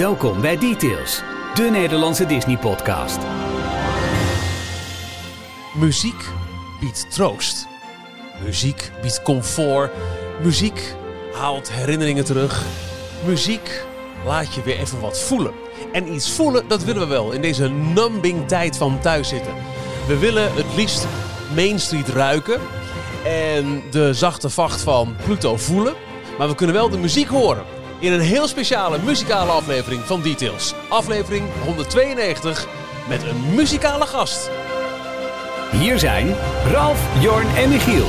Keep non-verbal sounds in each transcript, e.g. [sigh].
Welkom bij Details, de Nederlandse Disney-podcast. Muziek biedt troost. Muziek biedt comfort. Muziek haalt herinneringen terug. Muziek laat je weer even wat voelen. En iets voelen, dat willen we wel in deze numbing tijd van thuiszitten. We willen het liefst Main Street ruiken en de zachte vacht van Pluto voelen. Maar we kunnen wel de muziek horen in een heel speciale muzikale aflevering van Details. Aflevering 192 met een muzikale gast. Hier zijn Ralf, Jorn en Michiel.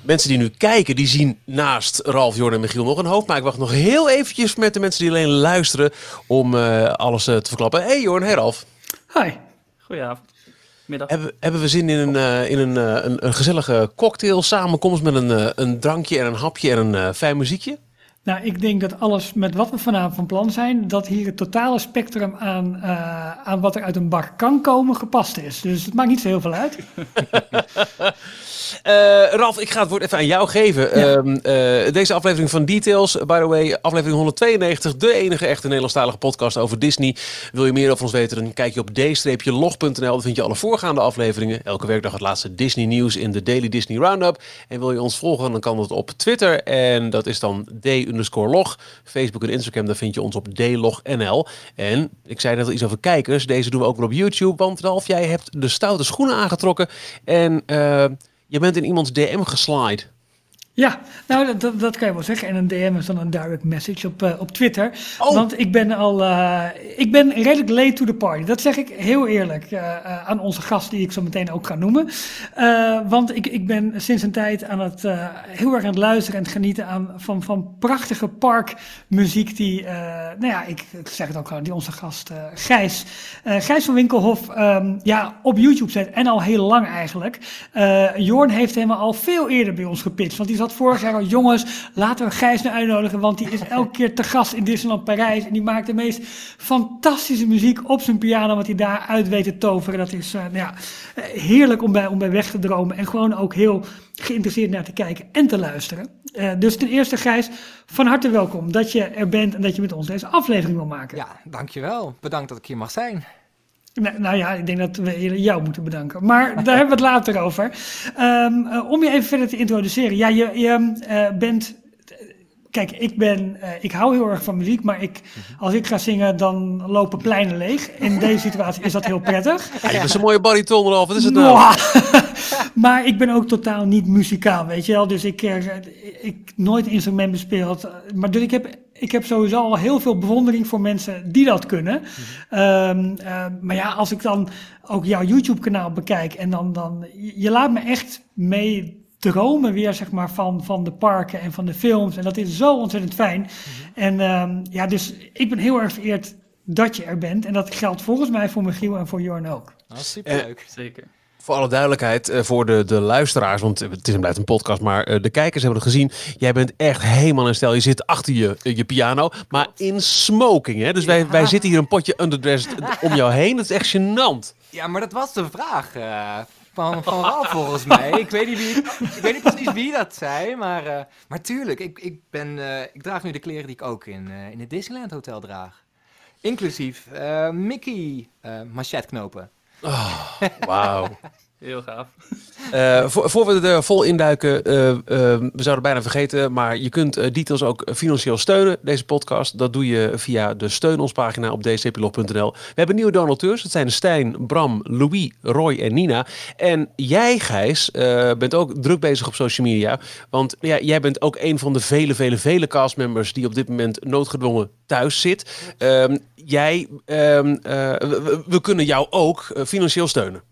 Mensen die nu kijken, die zien naast Ralf, Jorn en Michiel nog een hoofd. Maar ik wacht nog heel eventjes met de mensen die alleen luisteren om eh, alles eh, te verklappen. Hey Jorn, hey Ralf. Hi. Goedenavond. Middag. Hebben, hebben we zin in een, eh, in een, eh, een, een gezellige cocktail samenkomst met een, eh, een drankje en een hapje en een fijn muziekje? Nou, ik denk dat alles met wat we vanavond van plan zijn, dat hier het totale spectrum aan, eh, aan wat er uit een bar kan komen gepast is. Dus het maakt niet zo heel veel uit. [laughs] Eh, Ralf, ik ga het woord even aan jou geven. Ehm, eh, deze aflevering van Details, by the way, aflevering 192, de enige echte Nederlandstalige podcast over Disney. Wil je meer over ons weten, dan kijk je op d-log.nl. Daar vind je alle voorgaande afleveringen. Elke werkdag het laatste Disney nieuws in de Daily Disney Roundup. En wil je ons volgen, dan kan dat op Twitter. En dat is dan d-log. Facebook en Instagram, daar vind je ons op dlognl. En ik zei net al iets over kijkers. Deze doen we ook wel op YouTube. Want Ralf, jij hebt de stoute schoenen aangetrokken. En... eh, je bent in iemands DM geslide. Ja, nou dat, dat, dat kan je wel zeggen. En een DM is dan een direct message op, eh, op Twitter. Oh. Want ik ben al, eh, ik ben redelijk late to the party. Dat zeg ik heel eerlijk eh, aan onze gast die ik zo meteen ook ga noemen. Want ik, ik ben sinds een tijd aan het, heel erg aan het luisteren en het genieten aan, van, van prachtige parkmuziek die, nou ja, ik, ik zeg het ook al, die onze gast Gijs, Gijs van Winkelhof, ehm, ja, op YouTube zet. En al heel lang eigenlijk. Jorn heeft hem al veel eerder bij ons gepitcht. Want die zat vorig jaar al, jongens, laten we Gijs nou uitnodigen. Want die is [laughs] elke keer te gast in Disneyland Parijs. En die maakt de meest fantastische muziek op zijn piano. Wat hij daar uit weet te toveren. Dat is nou ja, eh, heerlijk om bij, om bij weg te dromen. En gewoon ook heel geïnteresseerd naar te kijken en te luisteren. Eh, dus ten eerste, Gijs, van harte welkom dat je er bent en dat je met ons deze aflevering wil maken. Ja, dankjewel. Bedankt dat ik hier mag zijn. Nou, nou ja, ik denk dat we jou moeten bedanken. Maar daar [laughs] hebben we het later over. Ehm, eh, om je even verder te introduceren. Ja, je, je eh, bent. Kijk, ik, ben, eh, ik hou heel erg van muziek, maar ik, als ik ga zingen, dan lopen pleinen leeg. In [laughs] deze situatie is dat heel prettig. Ja, je bent zo'n mooie bariton, Ralf. Wat is het nou? [laughs] Maar ik ben ook totaal niet muzikaal, weet je wel. Dus ik heb ik, nooit een instrument bespeeld. Maar dus ik heb, ik heb sowieso al heel veel bewondering voor mensen die dat kunnen. Ehm, eh, maar ja, als ik dan ook jouw YouTube-kanaal bekijk en dan, dan... Je laat me echt mee dromen weer, zeg maar, van, van de parken en van de films. En dat is zo ontzettend fijn. En ehm, ja, dus ik ben heel erg vereerd dat je er bent. En dat geldt volgens mij voor Michiel en voor Jorn ook. Dat is superleuk. Zeker. Voor alle duidelijkheid, eh, voor de, de luisteraars, want het is en blijft een podcast, maar eh, de kijkers hebben het gezien. Jij bent echt helemaal in stijl. Je zit achter je, eh, je piano, maar in smoking. Hè? Dus wij, wij zitten hier een potje underdressed om jou heen. Dat is echt gênant. Ja, maar dat was de vraag eh, van, [laughs] van Ralf volgens mij. Ik weet, niet wie, ik weet niet precies wie dat zei, maar, eh, maar tuurlijk, ik, ik, ben, eh, ik draag nu de kleren die ik ook in, eh, in het Disneyland Hotel draag. Inclusief eh, Mickey eh machetknopen. Wauw. Heel gaaf. Eh, voor, voor we er vol induiken, eh eh, we zouden bijna vergeten, maar je kunt details ook financieel steunen, deze podcast. Dat doe je via de steun ons pagina op dcplog.nl. We hebben nieuwe donateurs, dat zijn Stijn, Bram, Louis, Roy en Nina. En jij, Gijs, bent ook druk bezig op social media, want ja, jij bent ook een van de vele, vele, vele castmembers die op dit moment noodgedwongen thuis zit. Ehm, jij, ehm, eh, we, kunnen jou ook financieel steunen.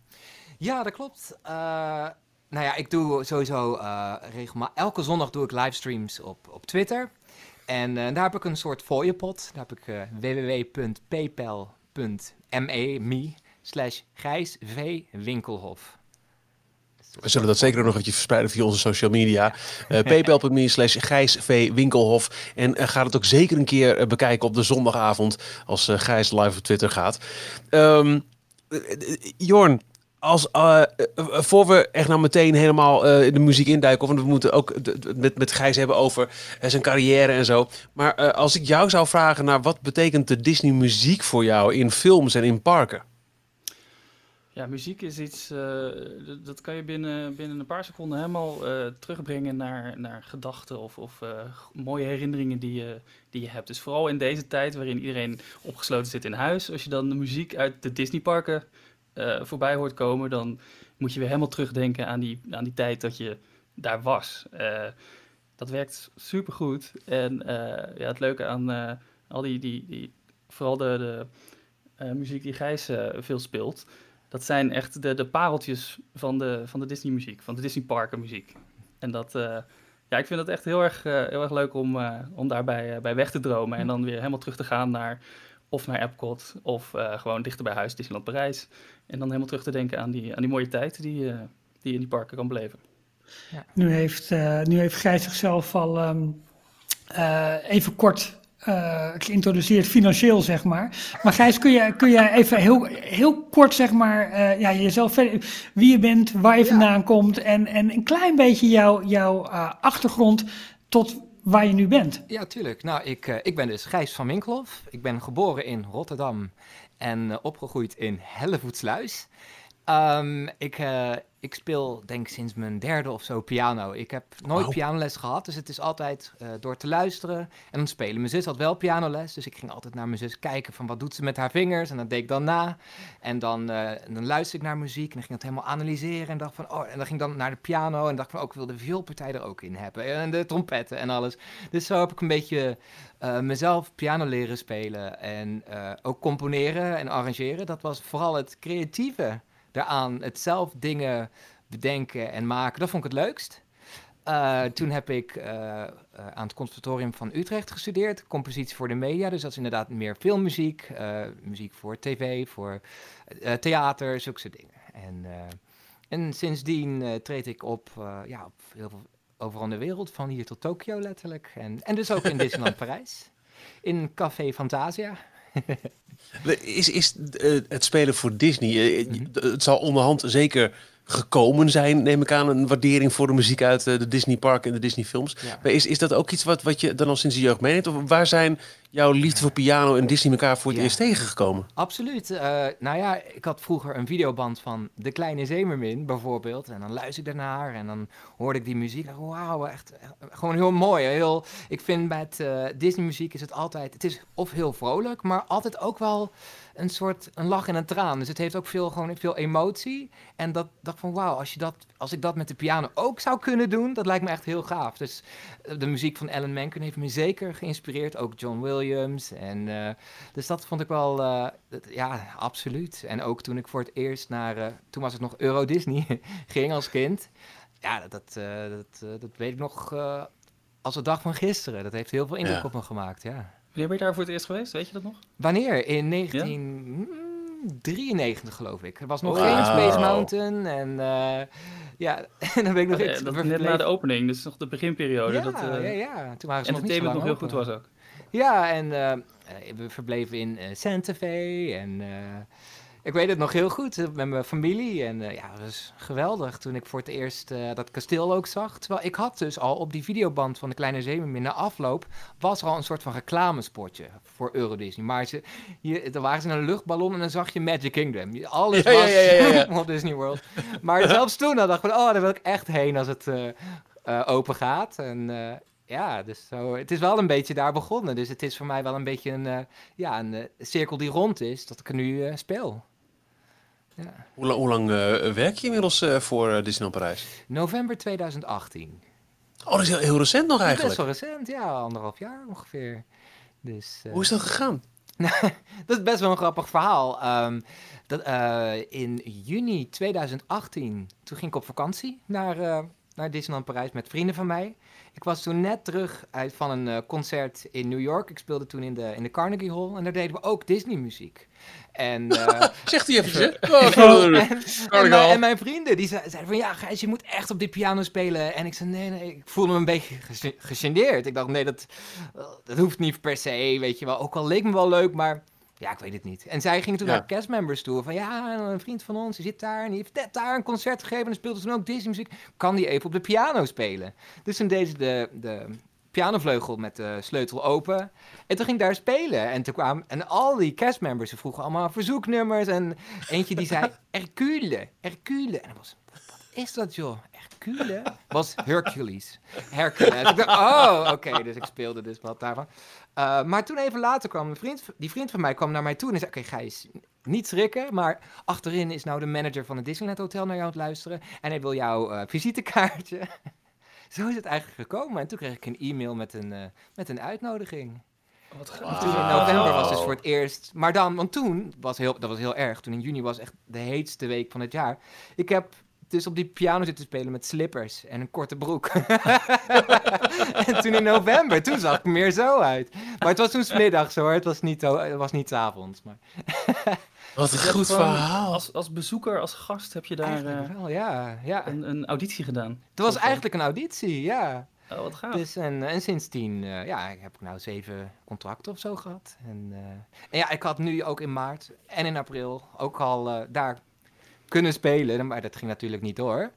Ja, dat klopt. Eh, nou ja, ik doe sowieso uh, regelmatig. Elke zondag doe ik livestreams op, op Twitter. En uh, daar heb ik een soort fooiepot. Daar heb ik uh, www.paypal.me me slash. We zullen dat zeker nog eventjes verspreiden via onze social media. Uh, Paypal.me slash Winkelhof. En uh, ga het ook zeker een keer uh, bekijken op de zondagavond als uh, Gijs live op Twitter gaat. Um, Jorn, als, uh, voor we echt nou meteen helemaal uh, de muziek induiken, want we moeten ook met, met Gijs hebben over zijn carrière en zo. Maar als ik jou zou vragen naar wat betekent de Disney muziek voor jou in films en in parken? Ja, muziek is iets, dat kan je binnen, binnen een paar seconden helemaal terugbrengen naar, naar gedachten of, of mooie herinneringen die je, die je hebt. Dus vooral in deze tijd waarin iedereen opgesloten zit in huis, als je dan de muziek uit de Disneyparken uh, voorbij hoort komen, dan moet je weer helemaal terugdenken aan die, aan die tijd dat je daar was. Uh, dat werkt supergoed. En uh, ja, het leuke aan al die, die, die, vooral de, de muziek die Gijs veel speelt, dat zijn echt de, de pareltjes van de, van de Disney muziek, van de Disney parken muziek. En dat, ja, ik vind het echt heel erg, heel erg leuk om, om daarbij bij weg te dromen en dan weer helemaal terug te gaan naar of naar Epcot of uh, gewoon dichter bij huis, Disneyland Parijs. En dan helemaal terug te denken aan die, aan die mooie tijd die, uh, die je in die parken kan beleven. Ja. Nu, heeft, uh, nu heeft Gijs zichzelf al um, even kort geïntroduceerd, financieel zeg maar. Maar Gijs, kun je, kun je even heel, heel kort zeg maar, ja, jezelf verder, wie je bent, waar je vandaan komt en, en een klein beetje jouw jouw achtergrond tot waar je nu bent. Ja, tuurlijk. Nou, ik, uh, ik ben dus Gijs van Winkelhof. Ik ben geboren in Rotterdam en uh, opgegroeid in Hellevoetsluis. Um, ik, uh, ik speel denk sinds mijn derde of zo piano. Ik heb nooit wow. pianoles gehad, dus het is altijd uh, door te luisteren en dan spelen. Mijn zus had wel pianoles, dus ik ging altijd naar mijn zus kijken van wat doet ze met haar vingers. En dat deed ik dan na. En dan, uh, dan luisterde ik naar muziek en dan ging ik het helemaal analyseren. En dacht van, oh, en dan ging ik dan naar de piano en dacht van, ook oh, ik wil de vioolpartij er ook in hebben. En de trompetten en alles. Dus zo heb ik een beetje uh, mezelf piano leren spelen en ook componeren en arrangeren. Dat was vooral het creatieve daaraan het zelf dingen bedenken en maken, dat vond ik het leukst. Uh, toen heb ik uh, uh, aan het Conservatorium van Utrecht gestudeerd, compositie voor de media. Dus dat is inderdaad meer filmmuziek, muziek voor tv, voor theater, zulke soort dingen. En, en sindsdien treed ik op, ja, op heel veel, overal in de wereld, van hier tot Tokio letterlijk. En, en dus ook in [laughs] Disneyland Parijs, in Café Fantasia. Is, is uh, het spelen voor Disney, uh, het zal onderhand zeker gekomen zijn, neem ik aan, een waardering voor de muziek uit uh, de Disney Park en de Disney films. Ja. Maar is, is dat ook iets wat, wat je dan al sinds de jeugd meeneemt? Of waar zijn jouw liefde voor piano en Disney elkaar voor het ja. eerst tegengekomen? Absoluut. Uh, nou ja, ik had vroeger een videoband van De Kleine Zemermin bijvoorbeeld. En dan luisterde ik daarnaar en dan hoorde ik die muziek. Wauw, echt, echt gewoon heel mooi. Heel, ik vind met uh, Disney muziek is het altijd, het is of heel vrolijk, maar altijd ook wel een soort een lach en een traan. Dus het heeft ook veel, gewoon veel emotie. En dat dacht van wauw, als, je dat, als ik dat met de piano ook zou kunnen doen, dat lijkt me echt heel gaaf. Dus de muziek van Alan Menken heeft me zeker geïnspireerd. Ook John Williams. En, uh, dus dat vond ik wel, uh, dat, ja, absoluut. En ook toen ik voor het eerst naar, uh, toen was het nog Euro Disney, [laughs] ging als kind. Ja, dat, dat, dat, dat weet ik nog als de dag van gisteren. Dat heeft heel veel indruk ja. op me gemaakt, ja. Wanneer ben je daar voor het eerst geweest? Weet je dat nog? Wanneer? In 1993 ja? geloof ik. Er was nog wow. geen Space Mountain en uh, ja, [laughs] en dan ben ik nog iets. Dat net na de opening, dus nog de beginperiode. Ja, dat, uh, ja, ja. Toen waren ze nog niet zo nog heel goed was ook. Ja, en uh, we verbleven in Santa Fe en ik weet het nog heel goed met mijn familie. En uh, ja, het was geweldig toen ik voor het eerst uh, dat kasteel ook zag. Terwijl ik had dus al op die videoband van de Kleine Zeemermin na afloop... was er al een soort van reclamespotje voor Euro Disney. Maar ze, je, er waren ze in een luchtballon en dan zag je Magic Kingdom. Alles ja, was ja, ja, op [laughs] Disney World. Maar [laughs] zelfs toen dacht ik van, oh, daar wil ik echt heen als het uh, open gaat. En ja, dus zo, het is wel een beetje daar begonnen. Dus het is voor mij wel een beetje een, ja, een cirkel die rond is, dat ik er nu speel. Ja. Hoe, lang, hoe lang werk je inmiddels voor Disneyland Parijs? November 2018. Oh, dat is heel, heel recent nog eigenlijk. Best wel recent, ja, anderhalf jaar ongeveer. Dus, hoe is dat gegaan? [laughs] dat is best wel een grappig verhaal. Um, dat, in juni 2018, toen ging ik op vakantie naar, naar Disneyland Parijs met vrienden van mij. Ik was toen net terug uit van een uh, concert in New York. Ik speelde toen in de, in de Carnegie Hall. En daar deden we ook Disney muziek. En, uh, [laughs] Zegt hij even, [laughs] oh, en, en, en, mijn vrienden, die zeiden van... Ja, Gijs, je moet echt op die piano spelen. En ik zei, nee, nee. Ik voelde me een beetje gegeneerd. Ik dacht, nee, dat, dat hoeft niet per se, weet je wel. Ook al leek me wel leuk, maar... Ja, ik weet het niet. En zij ging toen Ja. naar castmembers toe. Van ja, een vriend van ons, die zit daar en die heeft net daar een concert gegeven. En speelde toen ook Disney muziek. Kan die even op de piano spelen? Dus toen deed ze de, de pianovleugel met de sleutel open. En toen ging ik daar spelen. En toen kwamen, en al die castmembers, ze vroegen allemaal verzoeknummers. En eentje die zei, [laughs] Hercule, Hercule. En dat was, is dat joh? Hercule? [laughs] Was Hercules. Hercules. Ik dacht, oh, oké. Dus ik speelde dus wat daarvan. Uh, maar toen even later kwam een vriend, die vriend van mij kwam naar mij toe en zei: Oké, Gijs, niet schrikken, maar achterin is nou de manager van het Disneyland Hotel naar jou aan het luisteren en hij wil jouw uh, visitekaartje. [laughs] Zo is het eigenlijk gekomen. En toen kreeg ik een e-mail met een, uh, met een uitnodiging. Wat wow. Toen in november was dus voor het eerst. Maar dan, want toen was heel, dat was heel erg. Toen in juni was echt de heetste week van het jaar. Ik heb dus op die piano zitten spelen met slippers en een korte broek. [laughs] en toen in november, toen zag ik meer zo uit. Maar het was toen smiddags hoor, het was niet, het was niet 's avonds. Maar [laughs] Wat een goed verhaal. Als, als bezoeker, als gast heb je daar eigenlijk wel, ja. ja. Een, een auditie gedaan. Het was eigenlijk een auditie, ja. Oh, wat gaaf. Dus, en, en sindsdien uh, ja, ik heb ik nou zeven contracten of zo gehad. En, uh, en ja, ik had nu ook in maart en in april ook al uh, daar kunnen spelen, maar dat ging natuurlijk niet door.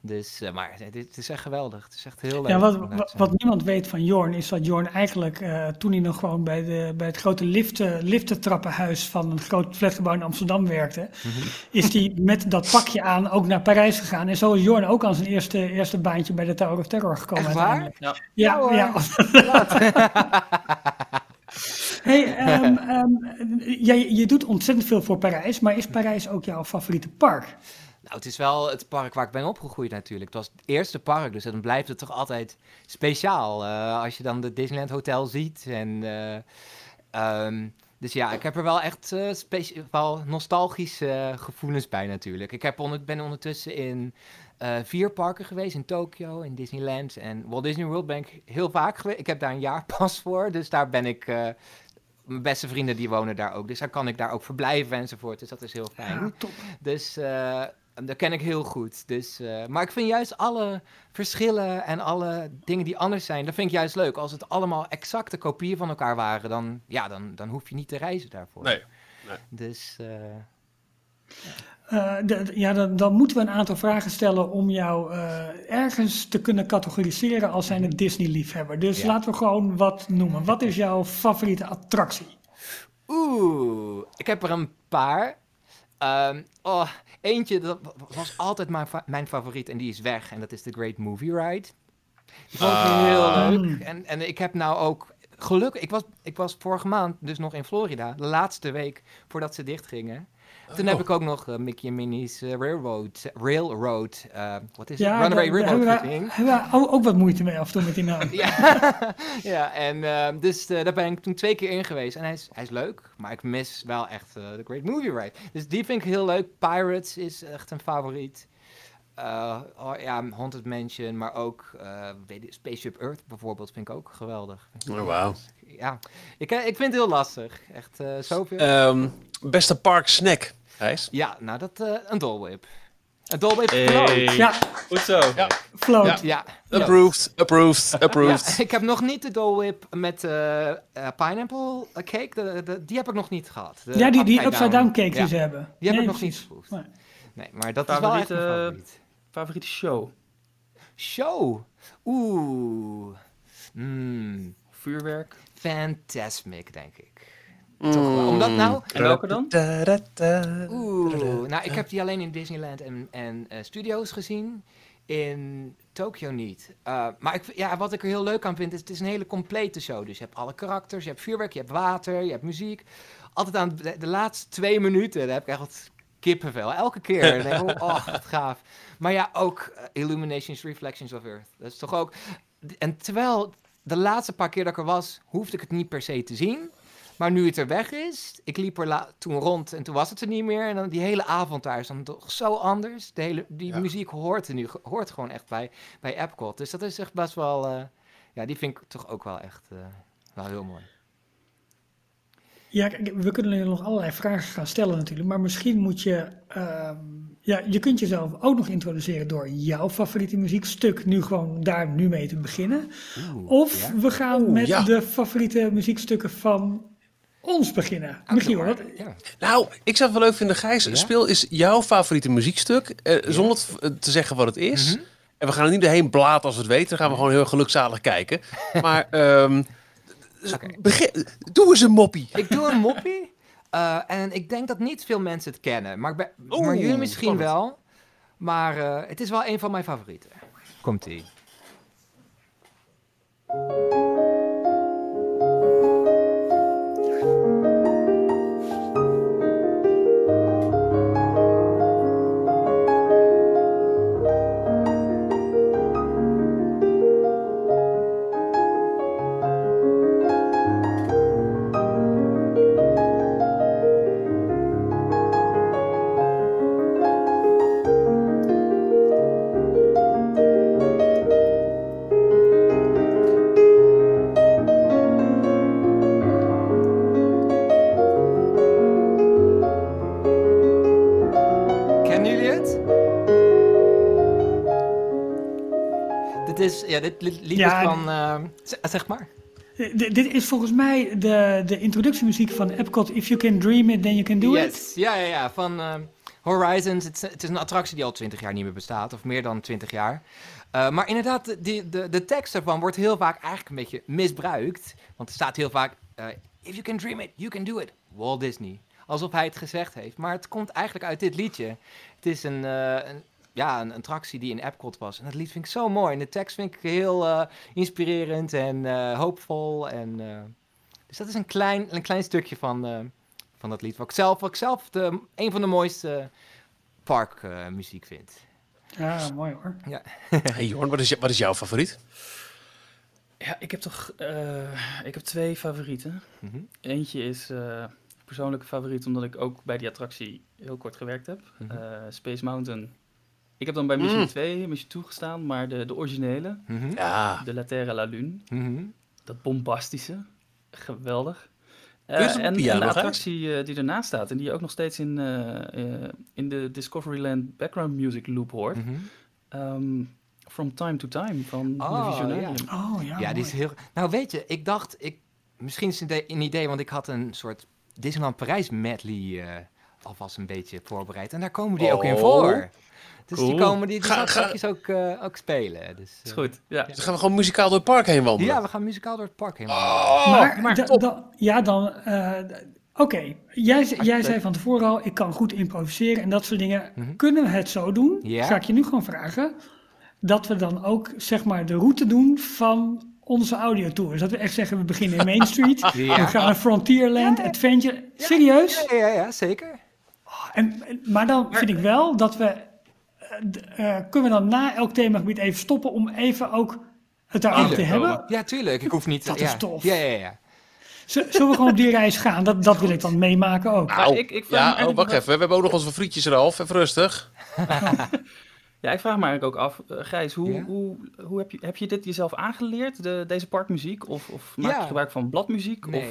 Dus, uh, maar het is echt geweldig. Het is echt heel leuk. Ja, wat, wat, wat niemand weet van Jorn is dat Jorn eigenlijk uh, toen hij nog gewoon bij, de, bij het grote liften, liftentrappenhuis van een groot flatgebouw in Amsterdam werkte, mm -hmm. is hij met dat pakje aan ook naar Parijs gegaan. En zo is Jorn ook aan zijn eerste, eerste baantje bij de Tower of Terror gekomen. Echt waar? Ja. Ja, ja. ja. [laughs] [laughs] hey, um, um, jij, je doet ontzettend veel voor Parijs, maar is Parijs ook jouw favoriete park? Nou, het is wel het park waar ik ben opgegroeid natuurlijk. Het was het eerste park, dus dan blijft het toch altijd speciaal. Uh, als je dan de Disneyland Hotel ziet. En, uh, um, dus ja, ik heb er wel echt uh, wel nostalgische gevoelens bij natuurlijk. Ik heb ben ondertussen in vier parken geweest. In Tokio, in Disneyland en Walt Disney World ben ik heel vaak geweest. Ik heb daar een jaarpas [laughs] voor, dus daar ben ik mijn beste vrienden die wonen daar ook. Dus daar kan ik daar ook verblijven enzovoort. Dus dat is heel fijn. Ja, top. Dus uh, dat ken ik heel goed. Dus, uh, maar ik vind juist alle verschillen en alle dingen die anders zijn, dat vind ik juist leuk. Als het allemaal exacte kopieën van elkaar waren, dan, ja, dan, dan hoef je niet te reizen daarvoor. Nee. nee. Dus... Uh, uh, de, ja, dan, dan, moeten we een aantal vragen stellen om jou uh, ergens te kunnen categoriseren als zijn een Disney-liefhebber. Dus ja. laten we gewoon wat noemen. Wat is jouw favoriete attractie? Oeh, ik heb er een paar. Um, oh, eentje, dat was altijd mijn, fa mijn favoriet en die is weg. En dat is de Great Movie Ride. Die vond ik uh, heel leuk. En, en ik heb nou ook gelukkig, ik was, ik was vorige maand dus nog in Florida, de laatste week voordat ze dichtgingen. Toen oh. heb ik ook nog uh, Mickey en Minnie's uh, Railroad, Railroad, uh, wat is ja, het? Runaway Railroad gezien. Hebben ook wat moeite mee af en toe met die naam. [laughs] ja, ja, en dus daar ben ik toen twee keer in geweest. En hij is, hij is leuk, maar ik mis wel echt de Great Movie Ride. Dus die vind ik heel leuk. Pirates is echt een favoriet. Uh, oh, ja, Haunted Mansion, maar ook uh, Spaceship Earth bijvoorbeeld vind ik ook geweldig. Oh, wauw. Ja, ik, ik vind het heel lastig. Echt uh, zoveel. Um, beste park snack, Gijs? Ja, nou dat, een Dole Whip. Een Dole Whip hey. float. Ja, goed zo. Ja. Float. Ja. ja. Approved, approved, approved. Ja, ik heb nog niet de Dole Whip met pineapple cake, de, de, die heb ik nog niet gehad. De ja, die, die upside down cake die ze hebben. Die heb nee, ik nog precies. niet geproefd. Nee. Nee, maar dat favoriete, is wel echt mijn favoriet. Favoriete show? Show? Oeh. Mm. Vuurwerk? Fantasmic, denk ik. Mm. Toch wel. Omdat nou... En welke dan? Oeh. Nou, ik heb die alleen in Disneyland en, en uh, studios gezien. In Tokyo niet. Uh, maar ik, ja, wat ik er heel leuk aan vind, is het is een hele complete show. Dus je hebt alle karakters, je hebt vuurwerk, je hebt water, je hebt muziek. Altijd aan de, de laatste twee minuten, daar heb ik echt kippenvel. Elke keer. denk oh, wat gaaf. Maar ja, ook uh, Illuminations, Reflections of Earth. Dat is toch ook... En terwijl de laatste paar keer dat ik er was, hoefde ik het niet per se te zien. Maar nu het er weg is, ik liep er toen rond en toen was het er niet meer. En dan die hele avond daar is dan toch zo anders. De hele, die ja. muziek hoort er nu, hoort gewoon echt bij, bij Epcot. Dus dat is echt best wel... Uh, ja, die vind ik toch ook wel echt uh, wel heel mooi. Ja, we kunnen er nog allerlei vragen gaan stellen natuurlijk, maar misschien moet je, uh, ja, je kunt jezelf ook nog introduceren door jouw favoriete muziekstuk nu gewoon daar nu mee te beginnen. Oeh, of ja? we gaan Oeh, met ja. de favoriete muziekstukken van ons beginnen. Michiel, wat, Ja. Nou, ik zou het wel leuk vinden, Gijs. Ja? Speel is jouw favoriete muziekstuk, eh, zonder te zeggen wat het is. Mhm. En we gaan er niet doorheen blaten als we het weten. Dan gaan we gewoon heel gelukzalig kijken. [laughs] Maar ehm, Begin, doe eens een moppie. Ik doe een moppie. eh, en ik denk dat niet veel mensen het kennen. Maar, ik ben- Oeh, maar jullie misschien spannend. wel. Maar eh, het is wel een van mijn favorieten. Komt-ie. Dit is, ja, dit li- lied Ja, is van, eh, z- zeg maar. D- dit is volgens mij de, de introductiemuziek van Epcot. If you can dream it, then you can do it. Yes, ja, ja, ja, van Horizons. Het is, het is een attractie die al 20 jaar niet meer bestaat, of meer dan 20 jaar. Eh, maar inderdaad, de, de, de, tekst ervan wordt heel vaak eigenlijk een beetje misbruikt. Want er staat heel vaak, eh, if you can dream it, you can do it. Walt Disney. Alsof hij het gezegd heeft. Maar het komt eigenlijk uit dit liedje. Het is een, eh, een, ja, een attractie die in Epcot was. En dat lied vind ik zo mooi. En de tekst vind ik heel eh, inspirerend en eh, hoopvol. En, eh, dus dat is een klein, een klein stukje van, eh, van dat lied. Wat ik zelf, wat ik zelf de, een van de mooiste parkmuziek vind. Ja, mooi hoor. [laughs] Hey Jorn, wat is, wat is jouw favoriet? Ja, ik heb toch eh, ik heb twee favorieten. Mhm. Eentje is eh, persoonlijke favoriet, omdat ik ook bij die attractie heel kort gewerkt heb. Mhm. Eh, Space Mountain. Ik heb dan bij Mission Mm. 2, Mission 2 gestaan, maar de, de originele, Mhm. Ja. de La Terre La Lune, Mhm. dat bombastische, geweldig. Eh, en, piano, de attractie eh, die ernaast staat en die je ook nog steeds in, eh, eh, in de Discoveryland background music loop hoort. Mhm. Ehm, From Time to Time van Oh, de Visionarium. ja. Oh ja, Ja, die is heel... Nou, weet je, ik dacht... Ik, misschien is het een idee- want ik had een soort Disneyland Parijs medley eh, alvast een beetje voorbereid. En daar komen die ook in Oh. voor. Dus die komen die, die Ga- ga- ook, eh, ook spelen. Dus, Is eh, goed, ja. Dan gaan we gewoon muzikaal door het park heen wandelen. Ja, we gaan muzikaal door het park heen. Oh, maar maar da- top. da- ja, dan. eh, Oké, jij, jij zei van tevoren al, ik kan goed improviseren en dat soort dingen. Mhm. Kunnen we het zo doen? Ja. Ga ik je nu gewoon vragen. Dat we dan ook zeg maar de route doen van onze audiotours. Dat we echt zeggen, we beginnen in Main Street. [laughs] Ja. We gaan naar Frontierland, Adventure. Serieus? Ja, ja, ja, zeker. En, maar dan vind ik wel dat we. Eh, kunnen we dan na elk themagebied even stoppen om even ook het daarover te Tuurlijk. hebben? Ja, tuurlijk. Ik hoef niet... Dat ja. is tof. Ja, ja, ja. Z- Zullen we gewoon op die reis gaan? Dat, dat wil ik dan meemaken ook. Nou, ik- ik ja, oh, wacht even. We hebben ook nog onze frietjes, Ralf. Even rustig. [laughs] Ja, ik vraag me eigenlijk ook af, eh, Gijs, hoe, Ja? hoe, hoe heb, je, heb je dit jezelf aangeleerd, de, deze parkmuziek? Of, of maak Ja. je gebruik van bladmuziek? Of,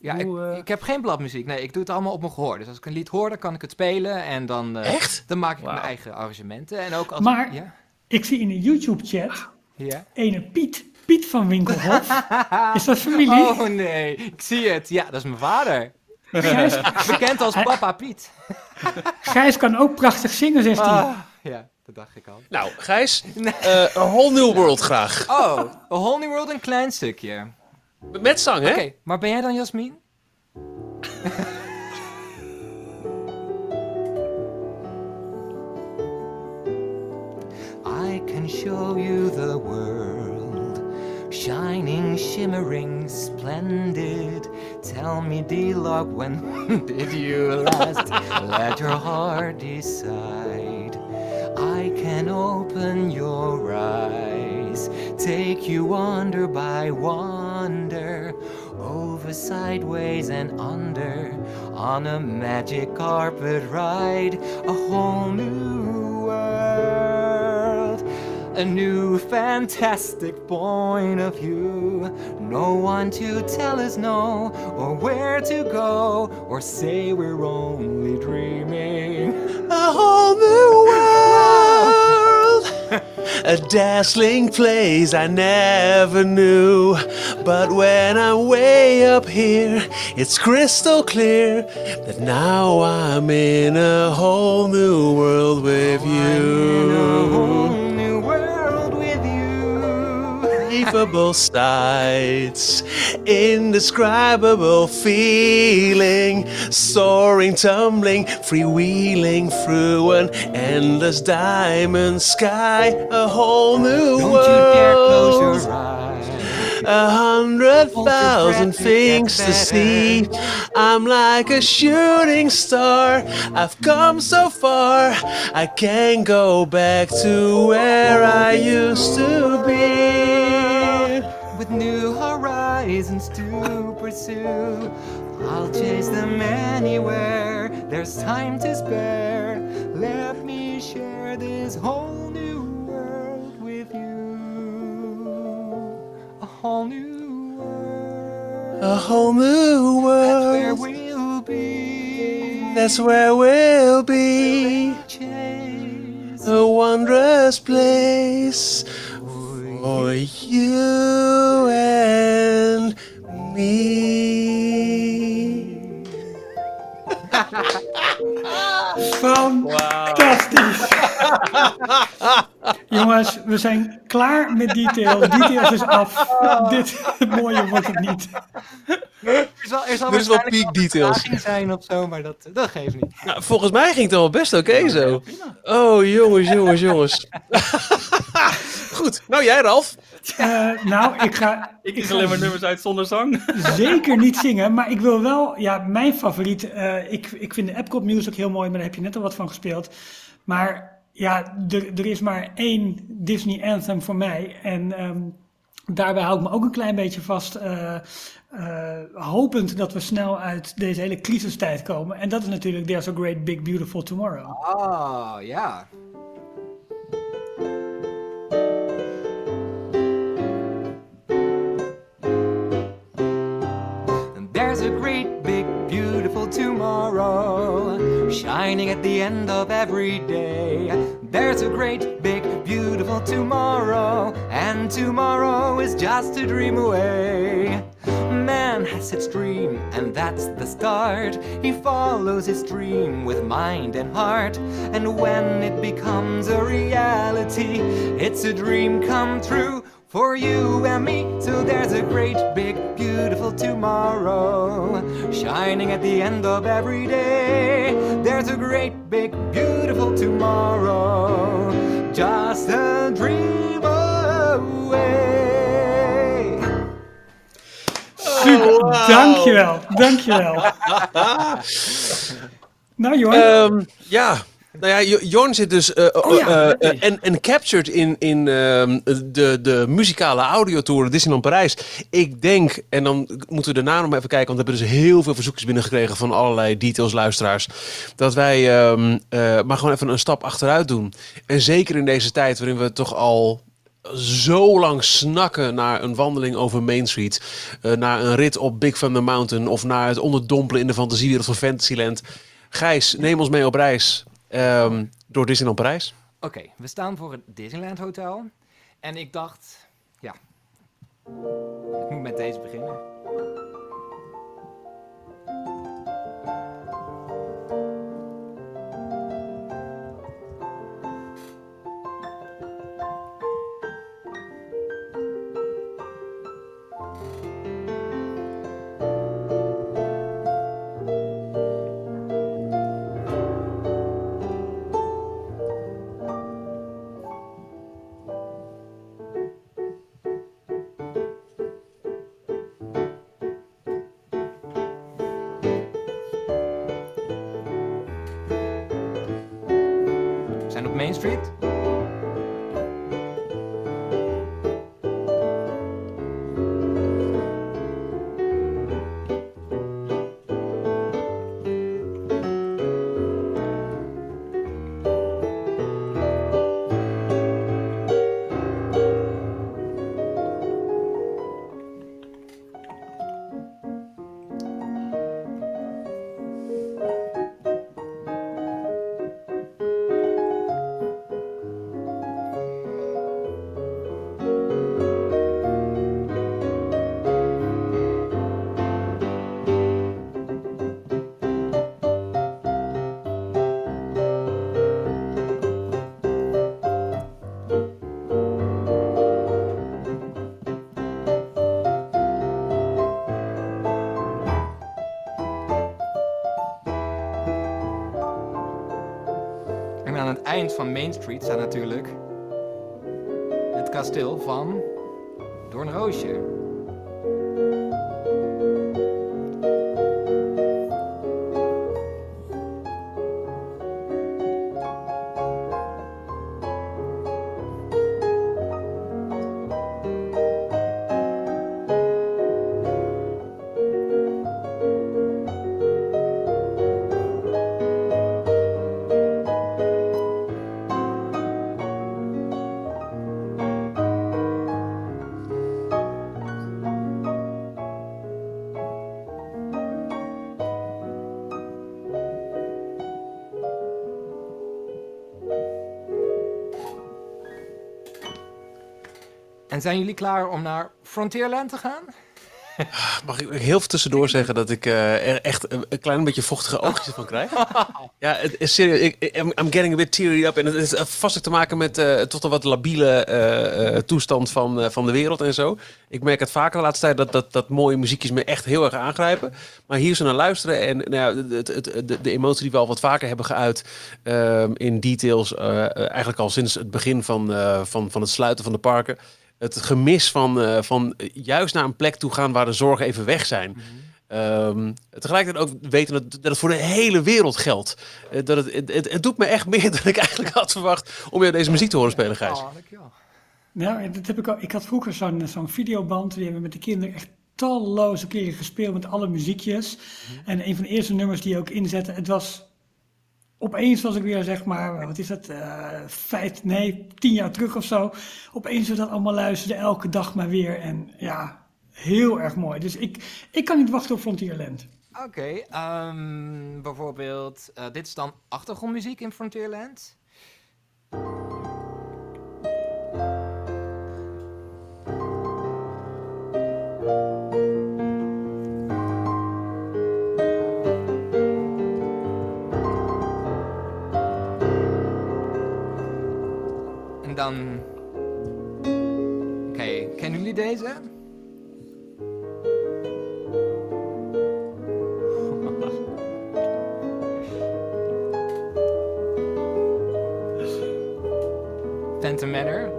Ja, ik, eh, ik heb geen bladmuziek. Nee, ik doe het allemaal op mijn gehoor. Dus als ik een lied hoor, dan kan ik het spelen. En dan, eh, Echt? dan maak ik mijn eigen arrangementen. En ook als Maar- Ja, Ik zie in de YouTube-chat ja. ene Piet, Piet van Winkelhof. [laughs] Is dat familie? Oh nee, ik zie het. Ja, dat is mijn vader. Gijs, [laughs] Bekend als Papa Piet. [laughs] Gijs kan ook prachtig zingen, zegt hij. Ah, ja, dat dacht ik al. Nou, Gijs, eh A Whole New World graag. Oh, A Whole New World een klein stukje. Met zang, hè? Oké, maar ben jij dan Jasmin? I can show you the world, shining, shimmering, splendid. Tell me, D-Log, when [laughs] did you last let your heart decide? I can open your eyes, take you wonder by wonder, over, sideways, and under, on a magic carpet ride, a whole new world. A new fantastic point of view. No one to tell us no, or where to go, or say we're only dreaming. A whole new world. A dazzling place I never knew. But when I'm way up here, it's crystal clear that now I'm in a whole new world with In a whole you. Unbelievable sights, indescribable feeling, soaring, tumbling, freewheeling through an endless diamond sky, a whole new Don't world. you dare close your eyes. A hundred thousand things to see. I'm like a shooting star. I've come so far. I can't go back to where I used to be. With new horizons to pursue. I'll chase them anywhere. There's time to spare. Let me share this whole new world with you. A whole new world. A whole new world. That's Where we'll be. That's where we'll be. A wondrous place for you Fantastisch. [laughs] Jongens, we zijn klaar met details. Details is af. Dit [laughs] mooie wordt het niet. Er zal, er zal Er is wel peak details. zijn of zo, maar dat, dat geeft niet. Nou, volgens mij ging het wel best oké zo. Oh, jongens, jongens, jongens. [laughs] Goed, nou jij Ralf. Eh, nou, ik ga, [laughs] Ik kies alleen maar nummers uit zonder zang. [laughs] zeker niet zingen, maar ik wil wel, ja, mijn favoriet. eh, ik, ik vind de Epcot Music heel mooi, maar daar heb je net al wat van gespeeld. Maar ja, er, er is maar één Disney Anthem voor mij. En ehm, daarbij hou ik me ook een klein beetje vast. eh, eh, hopend dat we snel uit deze hele crisistijd komen. En dat is natuurlijk There's a Great Big Beautiful Tomorrow. Oh, ja. Tomorrow shining at the end of every day. There's a great big beautiful tomorrow, and tomorrow is just a dream away. Man has its dream, and that's the start. He follows his dream with mind and heart, and when it becomes a reality, it's a dream come true for you and me. So there's a great, big, beautiful tomorrow shining at the end of every day. There's a great, big, beautiful tomorrow, just a dream away. Super, dankjewel, dankjewel. nou Jorn, Ehm, ja. Nou ja, Jo- Jorn zit dus eh, Oh ja, eh, eh, en, en captured in, in ehm, de, de muzikale audiotour Disneyland Parijs. Ik denk, en dan moeten we daarna nog even kijken, want we hebben dus heel veel verzoekjes binnengekregen van allerlei details luisteraars, dat wij ehm, eh, maar gewoon even een stap achteruit doen. En zeker in deze tijd waarin we toch al zo lang snakken naar een wandeling over Main Street. naar een rit op Big Thunder Mountain. Of naar het onderdompelen in de fantasiewereld van Fantasyland. Gijs, neem ons mee op reis. Ehm, door Disneyland Parijs. Oké, we staan voor het Disneyland Hotel. En ik dacht, ja, ik moet met deze beginnen. Street. Van Main Street staat natuurlijk het kasteel van Doornroosje. En zijn jullie klaar om naar Frontierland te gaan? Mag ik heel veel tussendoor zeggen dat ik eh, er echt een, een klein beetje vochtige oogjes van krijg? [laughs] ja, het is serieus. Ik, I'm, I'm getting a bit teary up. En het is eh, vast te maken met eh tot een wat labiele toestand van, van de wereld en zo. Ik merk het vaker de laatste tijd dat, dat, dat mooie muziekjes me echt heel erg aangrijpen. Maar hier zo naar luisteren en nou ja, het, het, het- de, de emotie die we al wat vaker hebben geuit ehm, in details. eigenlijk al sinds het begin van, van, van het sluiten van de parken. Het gemis van, eh, van juist naar een plek toe gaan waar de zorgen even weg zijn. Ehm, tegelijkertijd ook weten dat, dat het voor de hele wereld geldt. Eh, dat het, het, het, het doet me echt [laughs] meer dan ik eigenlijk had verwacht om jou deze muziek te horen spelen, Gijs. Oh, dankjewel. Nou, dat heb ik, al, ik had vroeger zo'n zo'n videoband, die hebben we met de kinderen echt talloze keren gespeeld met alle muziekjes. En een van de eerste nummers die je ook inzette, het was, opeens was ik weer zeg maar, wat is dat, eh vijf, nee, tien jaar terug of zo. Opeens we dat allemaal luisterden, elke dag maar weer. En ja, heel erg mooi. Dus ik, ik kan niet wachten op Frontierland. Oké, ehm, bijvoorbeeld, eh, dit is dan achtergrondmuziek in Frontierland. Dan... Oké, kennen jullie deze? [laughs] Phantom.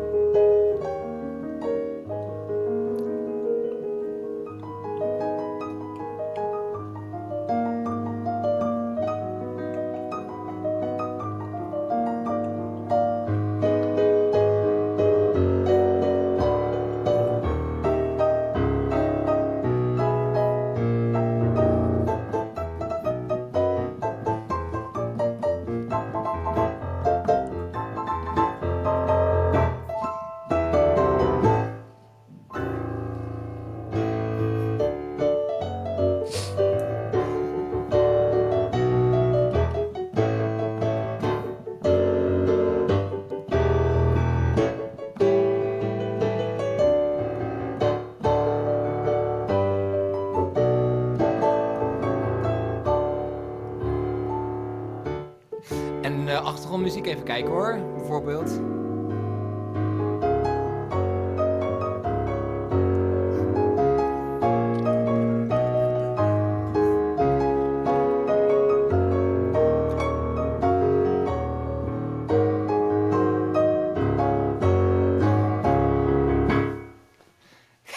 Achtergrondmuziek even kijken hoor, bijvoorbeeld.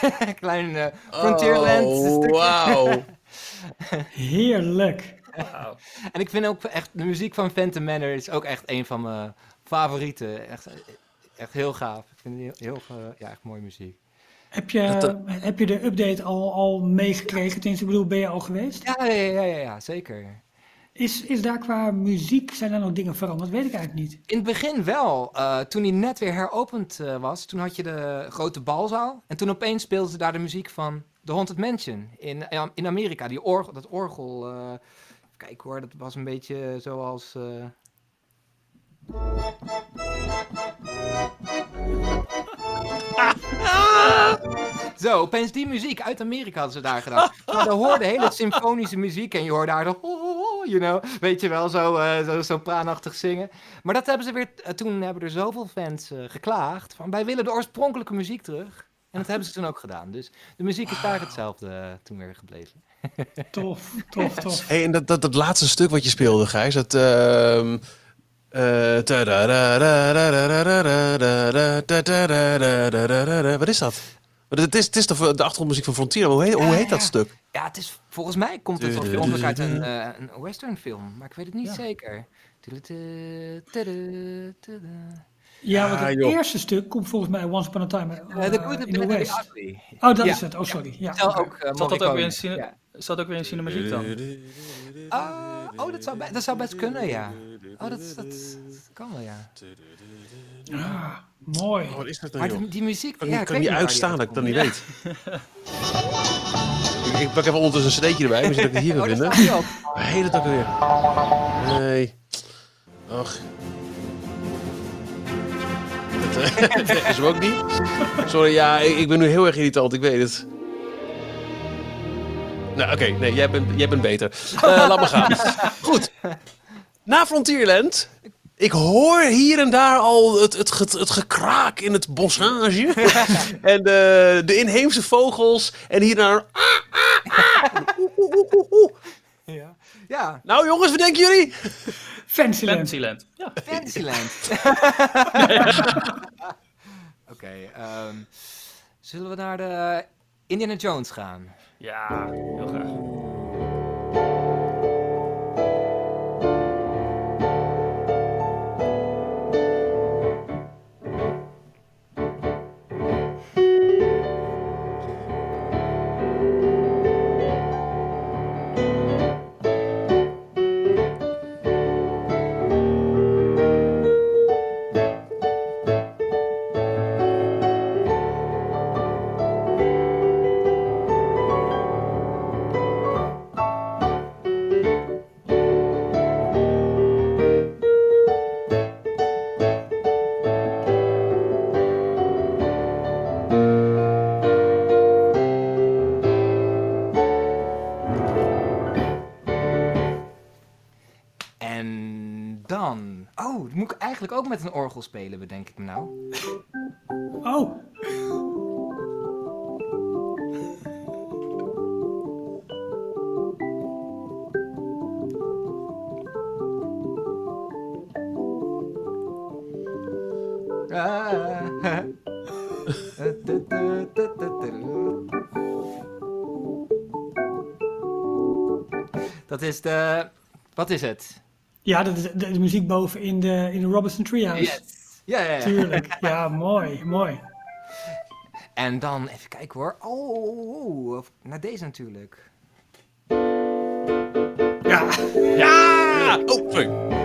[laughs] Klein eh, Frontierland. Oh, [laughs] wauw. [laughs] Heerlijk. En ik vind ook echt, de muziek van Phantom Manor is ook echt een van mijn favorieten. Echt, echt heel gaaf. Ik vind het heel, heel eh, ja, echt mooie muziek. Heb je, Dat, heb je de update al, al meegekregen? Tenminste, ik bedoel, ben je al geweest? Ja, ja, ja, ja, ja zeker. Is, is daar qua muziek, zijn er nog dingen veranderd? Weet ik eigenlijk niet. In het begin wel. Eh, toen hij net weer heropend eh, was, toen had je de grote balzaal. En toen opeens speelden ze daar de muziek van The Haunted Mansion in, in Amerika. Die orgel, dat orgel. eh, kijk hoor, dat was een beetje zoals. eh, [laughs] Zo, opeens die muziek uit Amerika hadden ze daar gedaan. Maar dan hoorde hele symfonische muziek en je hoorde haar dan, you know, weet je wel, zo, eh, zo, zo praanachtig zingen. Maar dat hebben ze weer, eh, toen hebben er zoveel fans geklaagd van, wij willen de oorspronkelijke muziek terug. En dat hebben ze toen ook gedaan. Dus de muziek is vaak hetzelfde eh, toen weer gebleven. [laughs] Tof, tof, tof. Hey, en dat, dat, dat laatste stuk wat je speelde, Gijs, dat... Uh... Wat is dat? Het is, het is de, de achtergrondmuziek van Frontier. Hoe heet, hoe heet dat stuk? Ja, het is, volgens mij komt het uit een, uh, een westernfilm, maar ik weet het niet ja. zeker. Ja, want Ah, het eerste stuk komt volgens mij Once Upon a Time uh, Uh, the Good, the in the West. Oh, dat Ja. is het. Oh, sorry. Ja. Ook uh, Zat dat ook weer in, cine- Ja. zat ook weer in cinematiek dan? Ah, oh, dat zou, dat zou best kunnen, ja. Oh, dat, dat, dat kan wel, ja. Ah, mooi. Oh, wat is dat Maar joh? die, die muziek, kan ja, ik ik kan niet uitstaan dat ik dat uitkomt. niet weet. [laughs] ik, ik pak even ondertussen een cd'tje erbij, misschien dat ik het hier Oh, wil daar vinden. het ook weer? Nee. Ach. Dat is hem ook niet. Sorry, ja, ik, ik ben nu heel erg irritant, ik weet het. Nou, oké, nee, jij bent, jij bent beter. Eh, [laughs] laat maar gaan. Goed. Na Frontierland. Ik hoor hier en daar al het, het, het, het gekraak in het bossage. [laughs] en de, de inheemse vogels. En hierna... [laughs] Ja. ja, Nou jongens, wat denken jullie? Fantasyland. Fantasyland. Ja. Fantasyland. [laughs] Oké, ehm, zullen we naar de Indiana Jones gaan? ja, heel graag. Orgel spelen, bedenk ik me nou. Oh, Ah. [laughs] Dat is de... Wat is het? Ja, dat is de, de muziek boven in de, in de Robinson Treehouse. Yes. Ja, ja, ja. Tuurlijk. [laughs] Ja, mooi, mooi. En dan, even kijken hoor. Oh, oh, oh, naar deze natuurlijk. Ja, Ja! Oh, sorry.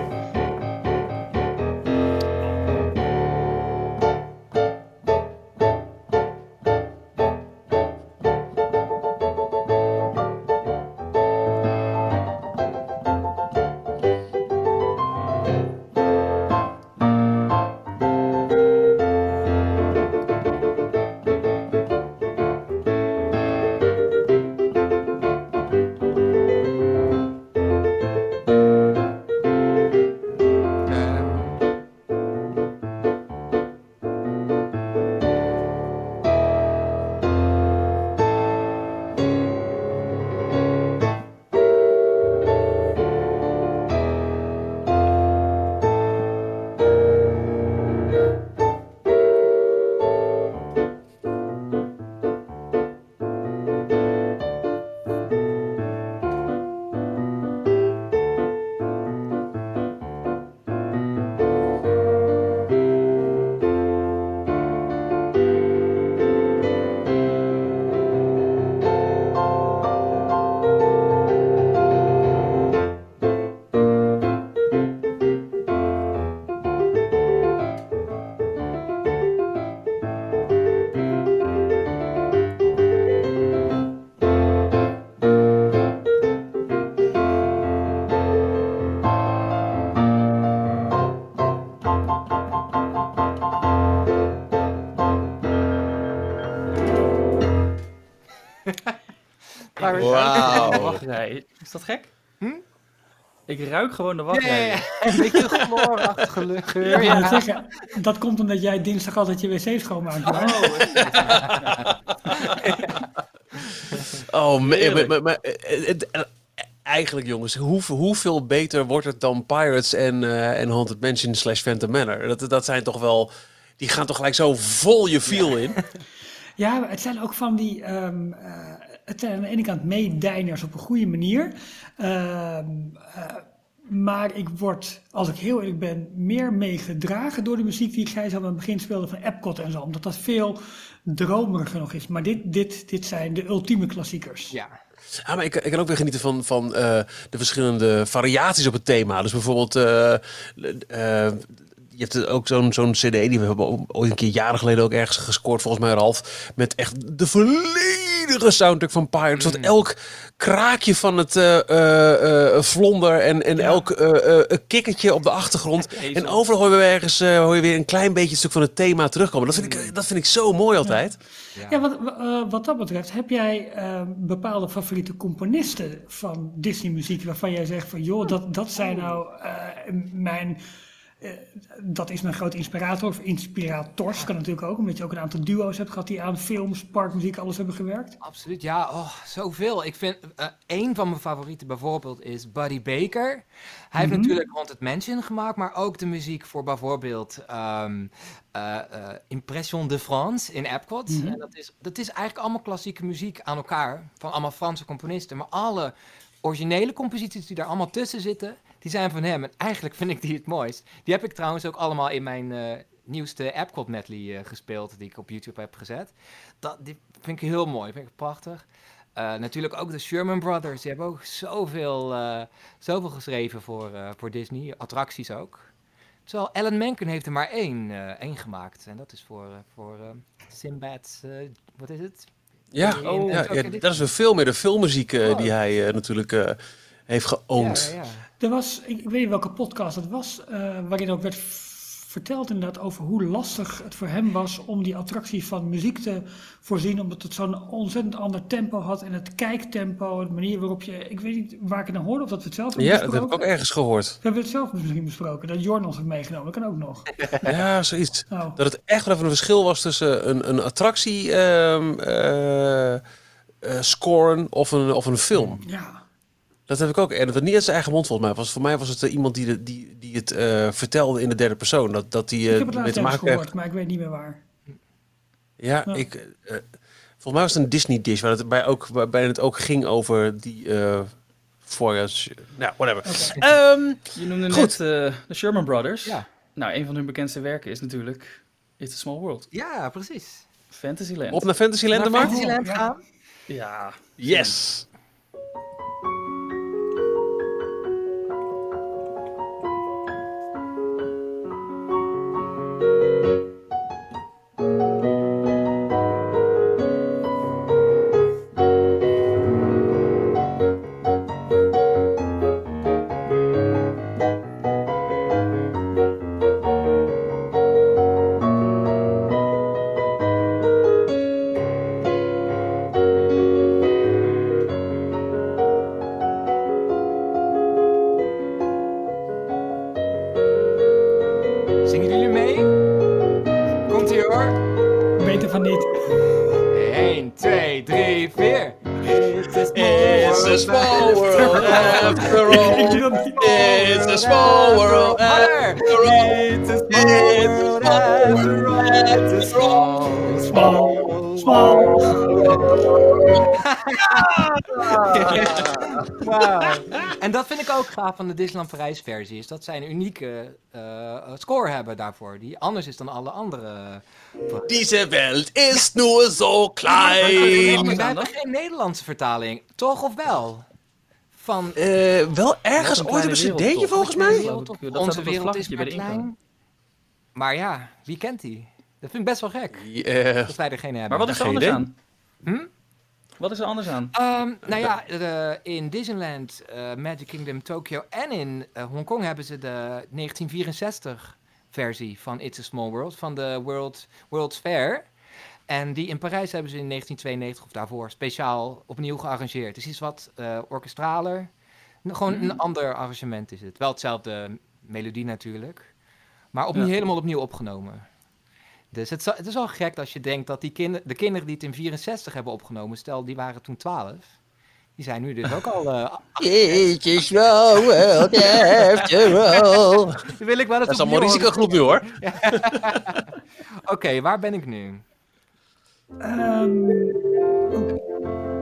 Wauw. Wachtrij. Is dat gek? Hm? Ik ruik gewoon de wachtrij. ja. Een beetje chloorachtige ik geur. Ja. zeggen, dat komt omdat jij dinsdag altijd je wc schoonmaakt. Oh, maar- maar- maar, eh, eh, eigenlijk, jongens, hoe, hoeveel beter wordt het dan Pirates en, eh, en Haunted Mansion slash Phantom Manor? Dat, dat zijn toch wel... Die gaan toch gelijk zo vol je feel in. Ja, het zijn ook van die. ehm, eh, het zijn aan de ene kant meedijners op een goede manier. Ehm, eh, maar ik word, als ik heel eerlijk ben, meer meegedragen door de muziek die Gijs al aan het begin speelde van Epcot en zo. Omdat dat veel dromeriger nog is. Maar dit, dit, dit zijn de ultieme klassiekers. Ja. Ja, maar ik, ik kan ook weer genieten van, van eh, de verschillende variaties op het thema. Dus bijvoorbeeld, eh, eh, je hebt ook zo'n zo'n cd, die we hebben ooit een keer jaren geleden ook ergens gescoord, volgens mij Ralf. Met echt de volledige soundtrack van Pirates. Dat elk kraakje van het eh, eh, eh, vlonder en, en elk eh, eh, kikkertje op de achtergrond. En overal hoor je weer ergens eh, hoor je weer een klein beetje een stuk van het thema terugkomen. Dat vind ik, dat vind ik zo mooi altijd. Ja, wat, eh, wat dat betreft, heb jij eh, bepaalde favoriete componisten van Disney-muziek waarvan jij zegt van joh, dat, dat zijn nou eh, mijn. Eh, dat is mijn grote inspirator of inspirators, kan natuurlijk ook, omdat je ook een aantal duo's hebt gehad die aan films, parkmuziek, alles hebben gewerkt. Absoluut, ja, oh, zoveel. Ik vind eh een van mijn favorieten bijvoorbeeld is Buddy Baker. Hij heeft natuurlijk Haunted Mansion gemaakt, maar ook de muziek voor bijvoorbeeld ehm, eh, eh, Impression de France in Epcot. En dat is, dat is eigenlijk allemaal klassieke muziek aan elkaar, van allemaal Franse componisten. Maar alle originele composities die daar allemaal tussen zitten, die zijn van hem. En eigenlijk vind ik die het mooist. Die heb ik trouwens ook allemaal in mijn eh, nieuwste Epcot medley eh, gespeeld, die ik op YouTube heb gezet. Dat, die vind ik heel mooi, vind ik prachtig. Eh, natuurlijk ook de Sherman Brothers, die hebben ook zoveel, zoveel geschreven voor, voor Disney, attracties ook. Terwijl Alan Menken heeft er maar één, één gemaakt. En dat is voor, voor Sinbad's, wat is het? Ja, In- oh, in ja, dat is weer veel meer de filmmuziek eh, Oh. die hij natuurlijk heeft geoond. Ja, ja. Er was, ik weet niet welke podcast het was, eh, waarin ook werd verteld inderdaad over hoe lastig het voor hem was om die attractie van muziek te voorzien, omdat het zo'n ontzettend ander tempo had en het kijktempo, de manier waarop je, ik weet niet waar ik het nou hoorde, of dat we het zelf hebben Ja, dat heb besproken. ik ook ergens gehoord. We hebben het zelf misschien besproken, dat Jorn ons heeft meegenomen, dat kan ook nog. [laughs] Ja, zoiets. Nou, Dat het echt wel even een verschil was tussen een, een attractie eh, scoren of een, of een film. ja. Dat heb ik ook. En dat het niet uit zijn eigen mond volgens mij was. Voor mij was het eh, iemand die, de, die, die het eh, vertelde in de derde persoon. Dat, dat die Ik eh heb het mee laatst te maken heeft. gehoord, maar ik weet niet meer waar. Ja, Ja. ik. eh, volgens mij was het een Disney dish waar het bij ook waarbij het ook ging over die eh voorjaars. Nou, whatever. Ehm, Je noemde Goed. net de Sherman Brothers. Ja. Nou, een van hun bekendste werken is natuurlijk It's a Small World. ja, precies. Fantasyland. op naar Fantasyland Naar maar. Fantasyland gaan. Ja. Yes. 1, 2, 3, 4. It's a small world after all. doe dat niet. It's a small world after all. [laughs] It's a small world after all. It's a small, small, Small. Wauw. En dat vind ik ook gaaf van de Disneyland Parijs versie. Is dat zij een unieke eh, score hebben daarvoor. Die anders is dan alle andere. Welt ist nur so Maar klein. we hebben geen Nederlandse vertaling. Toch of wel? Van Eh, wel ergens ooit een wereld, cd'tje volgens mij. wereld, dat onze wereld is maar bij de ingang. klein. Maar ja, wie kent die? Dat vind ik best wel gek. Eh, Dat wij er geen hebben. Maar wat is er anders aan? Hm? Wat is er anders aan? Ehm, nou ja, de- in Disneyland, eh, Magic Kingdom Tokyo en in eh, Hongkong hebben ze de 1964 versie van It's a Small World, van de World, World's Fair. En die in Parijs hebben ze in 1992 of daarvoor speciaal opnieuw gearrangeerd. Het is iets wat eh, orkestraler, gewoon een ander arrangement is het. Wel hetzelfde melodie natuurlijk, maar opnieuw, Ja. helemaal opnieuw opgenomen. Dus het is, het is wel gek als je denkt dat die kinder, de kinderen die het in 64 hebben opgenomen, stel die waren toen 12, Die zijn nu dus ook al... eh, It is your world after all. die wil ik wel eens Dat is allemaal risicogroep nu hoor. [laughs] Oké, waar ben ik nu? Ehm, Ja.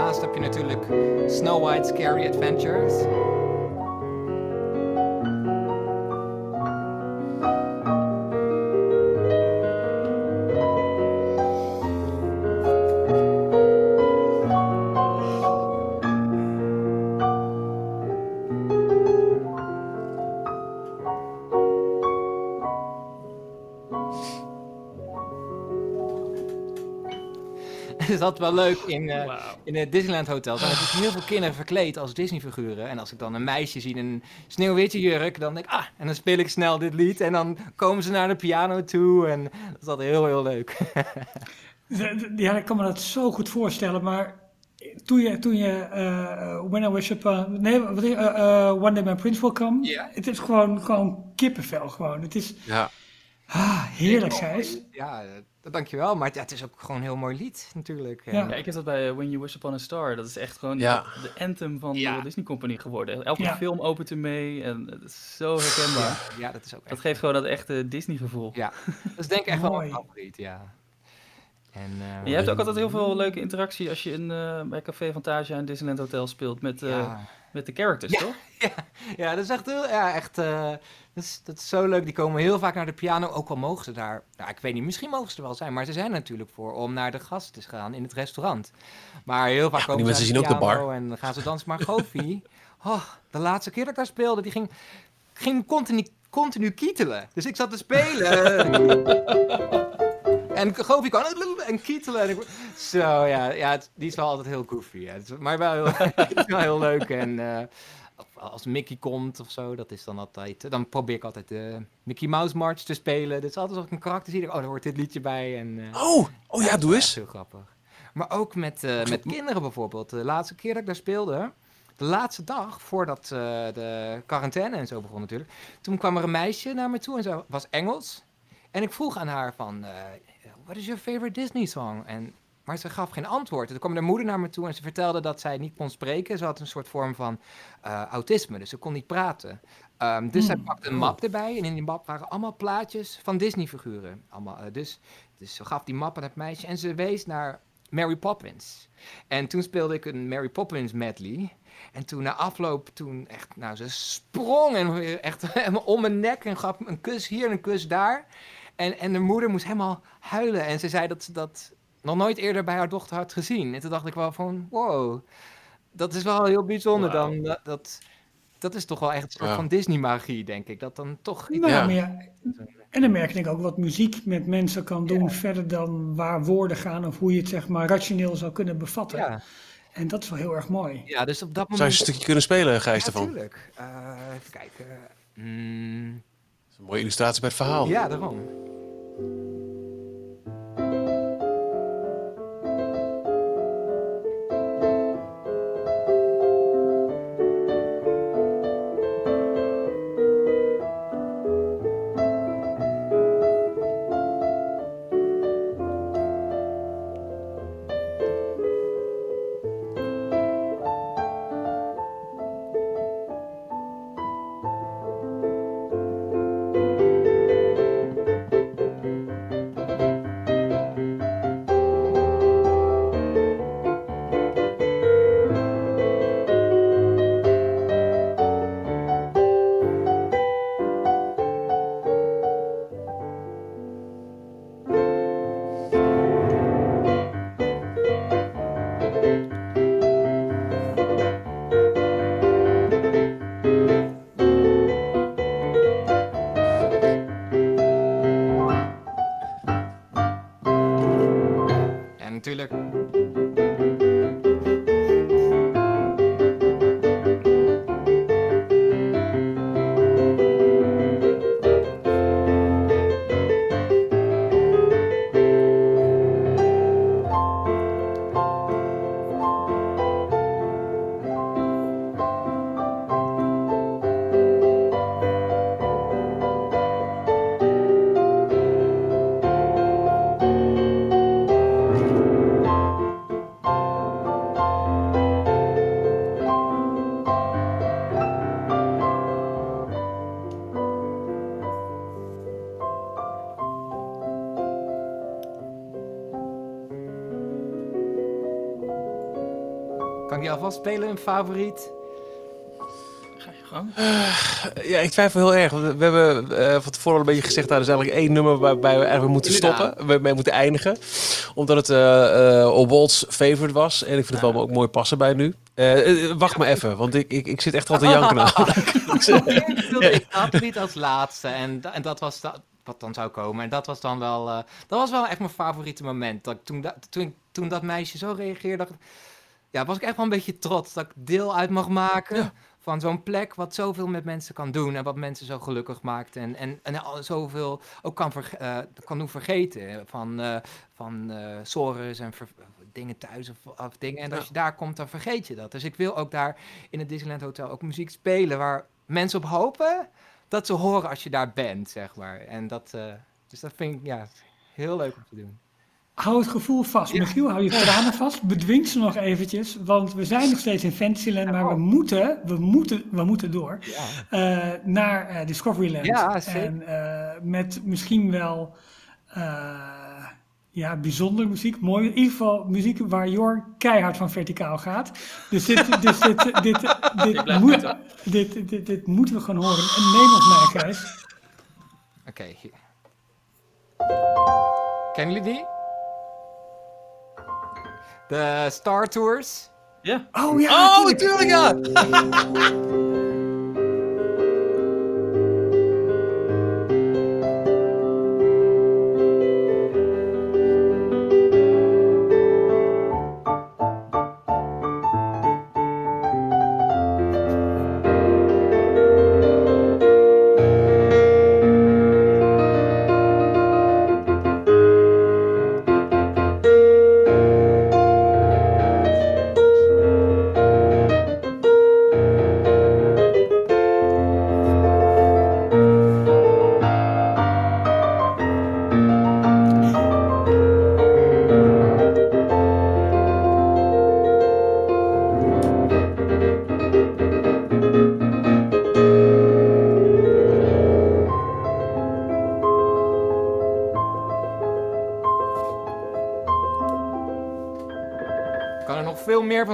En daarnaast heb je natuurlijk Snow White's Scary Adventures. Altijd wel leuk in, eh, in het Disneyland Hotel. Dan heb ik heel veel kinderen verkleed als Disney-figuren. En als ik dan een meisje zie in een sneeuwwitje jurk, dan denk ik, ah, en dan speel ik snel dit lied. En dan komen ze naar de piano toe. En dat is altijd heel, heel leuk. [laughs] ja, ik kan me dat zo goed voorstellen, maar toen je, toen je eh, When I Wish Upon, nee, wat is, eh, eh, One Day My Prince Will Come, Ja. het is gewoon, gewoon kippenvel gewoon. Het is Ja. ah, heerlijk, Gijs. Ja, dat dankjewel. Maar ja, het is ook gewoon een heel mooi lied, natuurlijk. Ja. Ja, ik heb dat bij eh, When You Wish Upon a Star. Dat is echt gewoon Ja. de anthem van Ja. de Walt Disney Company geworden. Elke Ja. film opent ermee en het is zo herkenbaar. ja, dat is ook Dat echt. geeft gewoon dat echte Disney gevoel. Ja, dat is denk ik echt wel mijn Mooi. favoriet, ja. En, eh, En je hebt ook altijd heel veel leuke interactie als je in, eh, bij Café Fantasia en Disneyland Hotel speelt met, eh, ja. Met de characters, Ja. toch? [laughs] Ja, dat is echt heel, ja, echt, eh, dat, is, dat is zo leuk. Die komen heel vaak naar de piano, ook al mogen ze daar, nou, ik weet niet, misschien mogen ze er wel zijn, maar ze zijn er natuurlijk voor om naar de gasten te gaan in het restaurant. Maar heel vaak Ja, komen ze zien ook de piano En dan gaan ze dansen, maar Goofy, [laughs] oh, de laatste keer dat ik daar speelde, die ging, ging continu, continu kietelen. Dus ik zat te spelen. [laughs] En Goofy kan en kietelen. En ik, zo, ja, ja het- die is wel altijd heel goofy. Is, maar wel heel, [laughs] het is wel heel leuk. En eh, als Mickey komt of zo, dat is dan altijd... Dan probeer ik altijd de Mickey Mouse March te spelen. Dat is altijd als ik een karakter zie, denk ik, oh, daar hoort dit liedje bij. En, eh, Oh, oh ja, doe is eens. heel grappig. Maar ook met, eh, met kinderen bijvoorbeeld. De laatste keer dat ik daar speelde, de laatste dag voordat eh, de quarantaine en zo begon natuurlijk. Toen kwam er een meisje naar me toe en ze was Engels. En ik vroeg aan haar van, eh what is your favorite Disney song? En, maar ze gaf geen antwoord. Toen kwam de moeder naar me toe en ze vertelde dat zij niet kon spreken. Ze had een soort vorm van eh, autisme, dus ze kon niet praten. Ehm, dus zij pakte een map erbij en in die map waren allemaal plaatjes van Disney-figuren. Allemaal, eh, dus, dus ze gaf die map aan het meisje en ze wees naar Mary Poppins. En toen speelde ik een Mary Poppins medley. En toen na afloop, toen echt, nou, ze sprong en weer echt [laughs] om mijn nek en gaf me een kus hier en een kus daar. En, en de moeder moest helemaal huilen. En ze zei dat ze dat nog nooit eerder bij haar dochter had gezien. En toen dacht ik wel van, wow, dat is wel heel bijzonder dan. Dat, dat, dat is toch wel echt een soort Ja. van Disney-magie, denk ik. Dat dan toch iets... Nou, Ja. en dan merk ik ook wat muziek met mensen kan doen, verder dan waar woorden gaan of hoe je het zeg maar rationeel zou kunnen bevatten. Ja, En dat is wel heel erg mooi. ja, dus op dat moment... Zou je een stukje kunnen spelen, Gijs, ervan? Natuurlijk. Eh, even kijken. Mm, Dat is een mooie illustratie bij het verhaal. ja, daarom. Alvast spelen, een favoriet? Ga je gang. Ja, ik twijfel heel erg. want We hebben eh, van tevoren al een beetje gezegd, nou, er is eigenlijk één nummer waarbij we eigenlijk moeten stoppen. We mee moeten eindigen. Omdat het eh eh Walt's favorite was. En ik vind het wel ook mooi passen bij nu. Eh, eh, wacht maar even, want ik, ik, ik zit echt al te [laughs] janken nou. Ik dat [laughs] niet als laatste. En, en dat was wat dan zou komen. En dat was dan wel, eh, dat was wel echt mijn favoriete moment. Dat ik toen, da- toen, dat meisje zo reageerde, dacht ik, ja, was ik echt wel een beetje trots dat ik deel uit mag maken. Van zo'n plek wat zoveel met mensen kan doen. En wat mensen zo gelukkig maakt. En, en, en zoveel ook kan, eh, kan doen vergeten. Van, eh van sores en ver- dingen thuis of, of dingen. En als je daar komt, dan vergeet je dat. Dus ik wil ook daar in het Disneyland Hotel ook muziek spelen waar mensen op hopen dat ze horen als je daar bent, zeg maar. En dat, dus dat vind ik ja, heel leuk om te doen. Hou het gevoel vast. Michiel, hou je tranen vast. Bedwing ze nog eventjes. Want we zijn nog steeds in Fantasyland. Maar we moeten, we moeten, we moeten door. Ja. eh, naar eh, Discoveryland. Ja, zeker. En eh, met misschien wel eh, ja, bijzondere muziek. Mooi. In ieder geval muziek waar Jor keihard van verticaal gaat. Dus dit, [laughs] dus dit, dit, dit, dit, moet, dit, dit, dit moeten we gewoon horen. En neem ons mee, Gijs. Oké. hier. Kennen jullie die? De Star Tours. Ja. Oh ja, Oh, natuurlijk. [laughs]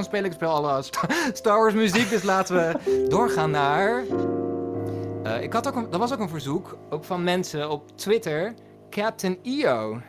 spelen. Ik speel alle Sta- [laughs] Star Wars muziek, dus laten we [laughs] doorgaan naar... Eh, ik had ook een, dat was ook een verzoek, ook van mensen op Twitter. Captain EO.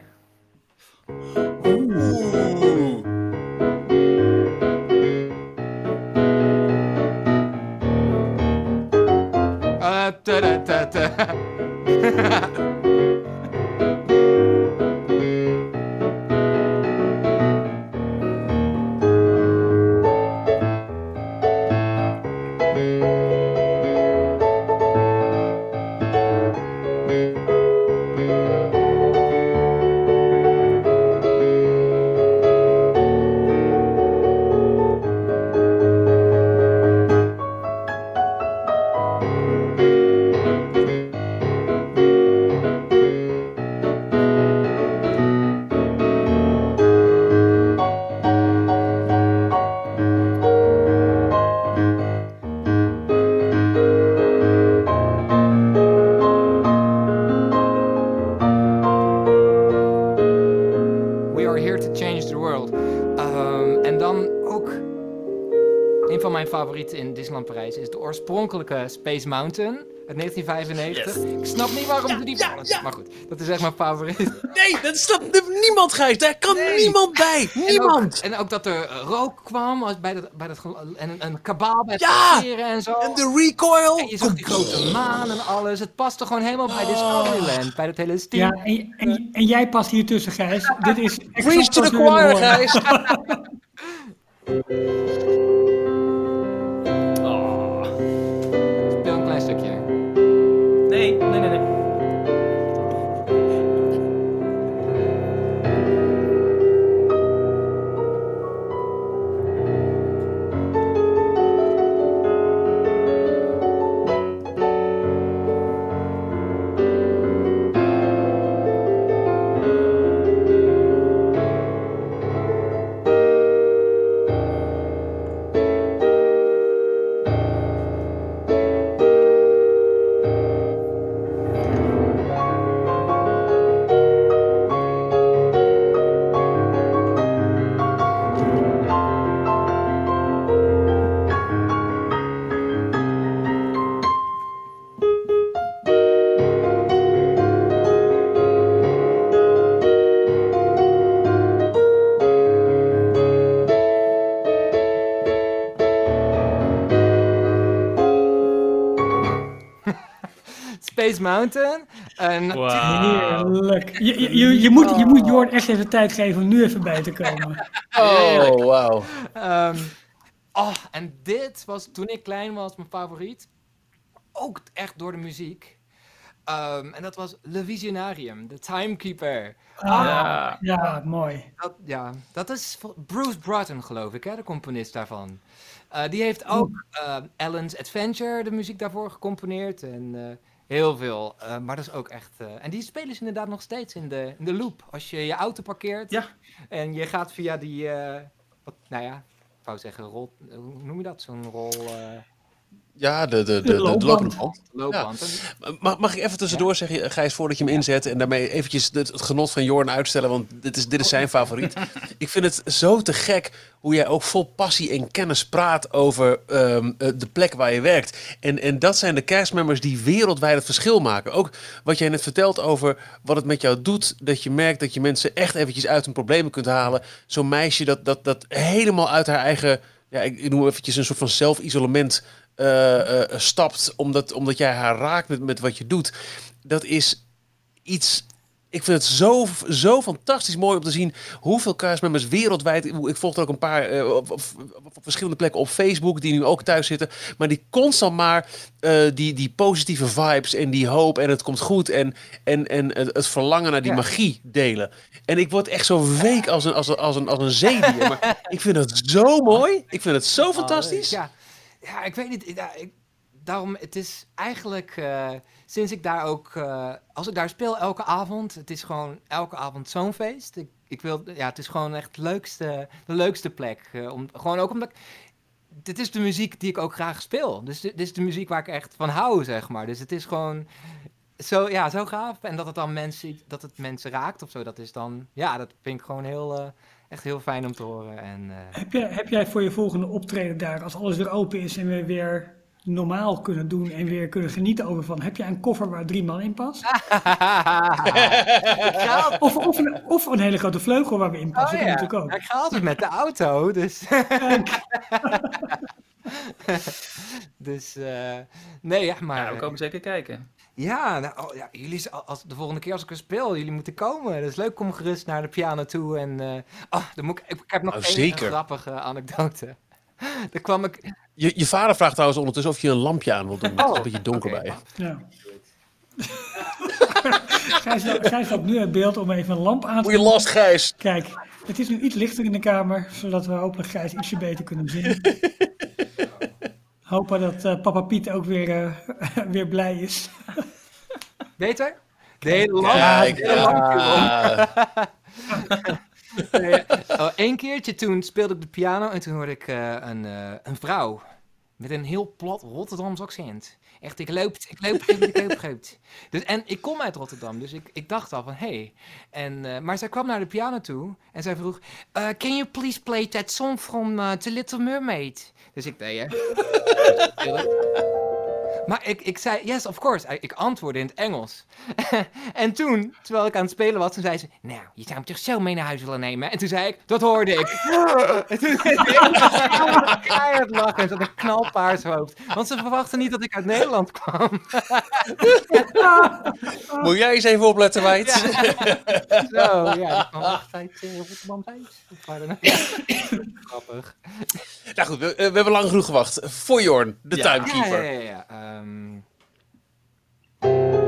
In Disneyland Parijs is de oorspronkelijke Space Mountain uit 1995. Ik snap niet waarom ze die ja, ballen- ja. Maar goed, dat is echt mijn favoriet. Nee, dat snapt niemand, Gijs. Daar kan niemand bij. En Niemand. ook, en ook dat er rook kwam als bij dat, bij dat en een, een kabaal bij het en zo. En de recoil. En je zag die grote maan en alles. Het paste gewoon helemaal bij Discoveryland, bij dat hele stil. Ja, en, en, en jij past hier tussen, Gijs. Dit is Preach to the choir. Gijs. [laughs] Nee, nee, nee, nee. Space Mountain. En Heerlijk. Je, je, je, je moet, je moet Jorn echt even tijd geven om nu even bij te komen. [laughs] Oh, wauw. Ehm, oh, en dit was toen ik klein was mijn favoriet. Ook echt door de muziek. Ehm, en dat was Le Visionarium, The Timekeeper. Ah, Ja. ja, mooi. Dat, ja, dat is Bruce Broughton, geloof ik, hè, de componist daarvan. Eh, die heeft ook eh, Alan's Adventure, de muziek daarvoor, gecomponeerd. En eh, heel veel. Eh, maar dat is ook echt... eh, en die spelen ze inderdaad nog steeds in de, in de loop. Als je je auto parkeert Ja. en je gaat via die... eh, wat, nou ja, ik wou zeggen, rol, hoe noem je dat? Zo'n rol... Ja, de, de, de, de, de loopband. lopende band. loopband. Mag, mag ik even tussendoor zeggen, Gijs, voordat je hem inzet... en daarmee eventjes het, het genot van Jorn uitstellen... want dit is, dit is zijn favoriet. [laughs] ik vind het zo te gek hoe jij ook vol passie en kennis praat... over ehm, eh, de plek waar je werkt. En, en dat zijn de castmembers die wereldwijd het verschil maken. Ook wat jij net vertelt over wat het met jou doet... dat je merkt dat je mensen echt eventjes uit hun problemen kunt halen. Zo'n meisje dat, dat, dat helemaal uit haar eigen... Ja, ik, ik noem eventjes een soort van zelfisolement stapt, omdat, omdat jij haar raakt met, met wat je doet. Dat is iets. Ik vind het zo, zo fantastisch mooi om te zien hoeveel castmembers wereldwijd. Ik volg er ook een paar eh, op, op- op verschillende plekken op Facebook die nu ook thuis zitten. Maar die constant maar eh, die, die positieve vibes en die hoop en het komt goed en, en, en het, het verlangen naar die Ja. magie delen. En ik word echt zo week als een, als een, als een, als een zeedier. Maar [laughs] ik vind het zo mooi. Ik vind het zo fantastisch. Ja, ja ik weet niet. Ja, ik, daarom, het is eigenlijk eh, sinds ik daar ook, eh, als ik daar speel elke avond, het is gewoon elke avond zo'n feest. Ik, ik wil, ja, het is gewoon echt leukste, de leukste plek. eh, om, gewoon ook omdat dit is de muziek die ik ook graag speel. Dus dit, is de muziek waar ik echt van hou, zeg maar. Dus het is gewoon zo, ja, zo gaaf. En dat het dan mensen, dat het mensen raakt of zo, dat is dan, ja, dat vind ik gewoon heel, echt heel fijn om te horen. En, eh, Heb jij, heb jij voor je volgende optreden daar, als alles weer open is en we weer normaal kunnen doen en weer kunnen genieten over van, heb jij een koffer waar drie man in past? [laughs] ik, ga Of, of, een, of een hele grote vleugel waar we in passen, oh, ja. natuurlijk ook. Ja, ik ga altijd met de auto, dus... [laughs] dus, eh, nee, ja, maar... Ja, we komen zeker kijken. Ja, nou, oh, ja jullie, als, de volgende keer als ik er speel, jullie moeten komen. Dat is leuk, kom gerust naar de piano toe. En, eh, oh, dan moet ik, ik, ik heb nog Nou, één zeker. grappige anekdote. [laughs] Daar kwam ik... Je, je vader vraagt trouwens ondertussen of je een lampje aan wilt doen. Het is een beetje donker oké, bij je. Ja. [laughs] Gijs, Gijs loopt nu uit beeld om even een lamp aan te Goeie last, Gijs. Kijk, het is nu iets lichter in de kamer, zodat we hopelijk Gijs ietsje beter kunnen zien. [laughs] Hopen dat eh, papa Piet ook weer, eh, [laughs] weer blij is. Beter? De hele lamp. Ja, de ik. [laughs] Nee, oh, Eén keertje toen speelde ik de piano en toen hoorde ik eh, een, eh, een vrouw met een heel plat Rotterdams accent. Echt, ik loop, ik loop, ik loop, ik loop, ik loop. Dus, en ik kom uit Rotterdam, dus ik, ik dacht al van, hé. Hey. En, eh, maar zij kwam naar de piano toe en zij vroeg, eh, can you please play that song from The Little Mermaid? Dus ik hè. [laughs] Maar ik, ik zei, yes, of course. Ik antwoordde in het Engels. [laughs] en toen, terwijl ik aan het spelen was, toen zei ze... Nou, je zou hem toch zo mee naar huis willen nemen? En toen zei ik, dat hoorde ik. [laughs] en toen zei ik keihard lachen en ze had een knalpaars hoofd. Want ze verwachten niet dat ik uit Nederland kwam. [laughs] Moet jij eens even opletten, Wijd? Zo, ja. Ik kwam uh, Rotterdam. Grappig. Nou goed, we, eh, we hebben lang genoeg gewacht. Voor Jorn, de Ja. Ja, timekeeper. ja, ja. ja. Ehm, Wauw,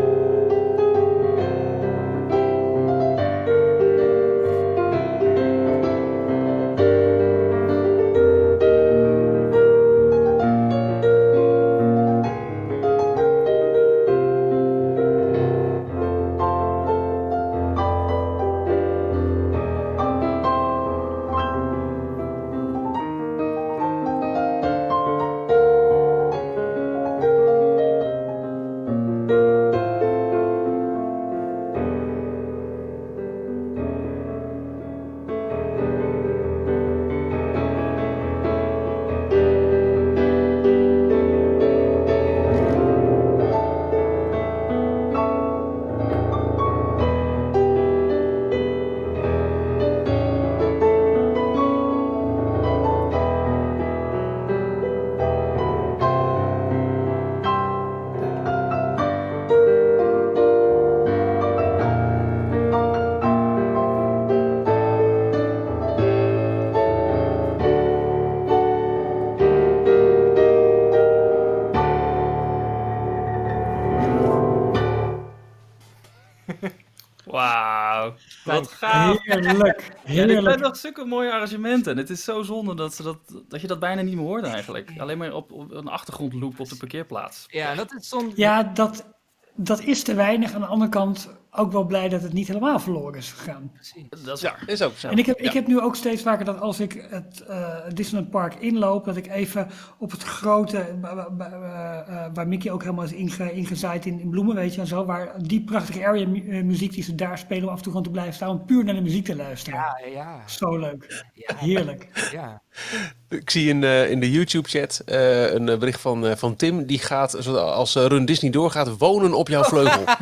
wat gaaf. Heerlijk. [laughs] Ja, dit zijn Heerlijk. nog zulke mooie arrangementen. En het is zo zonde dat, ze dat, dat je dat bijna niet meer hoort eigenlijk. Alleen maar op, op een achtergrondloop op de parkeerplaats. Ja, dat is soms... Ja, dat, dat is te weinig. Aan de andere kant ook wel blij dat het niet helemaal verloren is gegaan. Dat is Ja, waar. is ook zo. En ik heb, Ja. ik heb nu ook steeds vaker dat als ik het eh, Disneyland Park inloop, dat ik even op het grote, wa- wa- wa- eh, eh, waar Mickey ook helemaal is inge, ingezaaid in, in bloemen, weet je, en zo, waar die prachtige area mu- muziek die ze daar spelen, om af en toe gewoon te blijven staan, om puur naar de muziek te luisteren. Ja, ja, Zo leuk. ja, Heerlijk. ja. Ik zie in, eh, in de YouTube-chat eh, een bericht van, eh, van Tim. Die gaat, als Run Disney doorgaat, wonen op jouw vleugel. [laughs]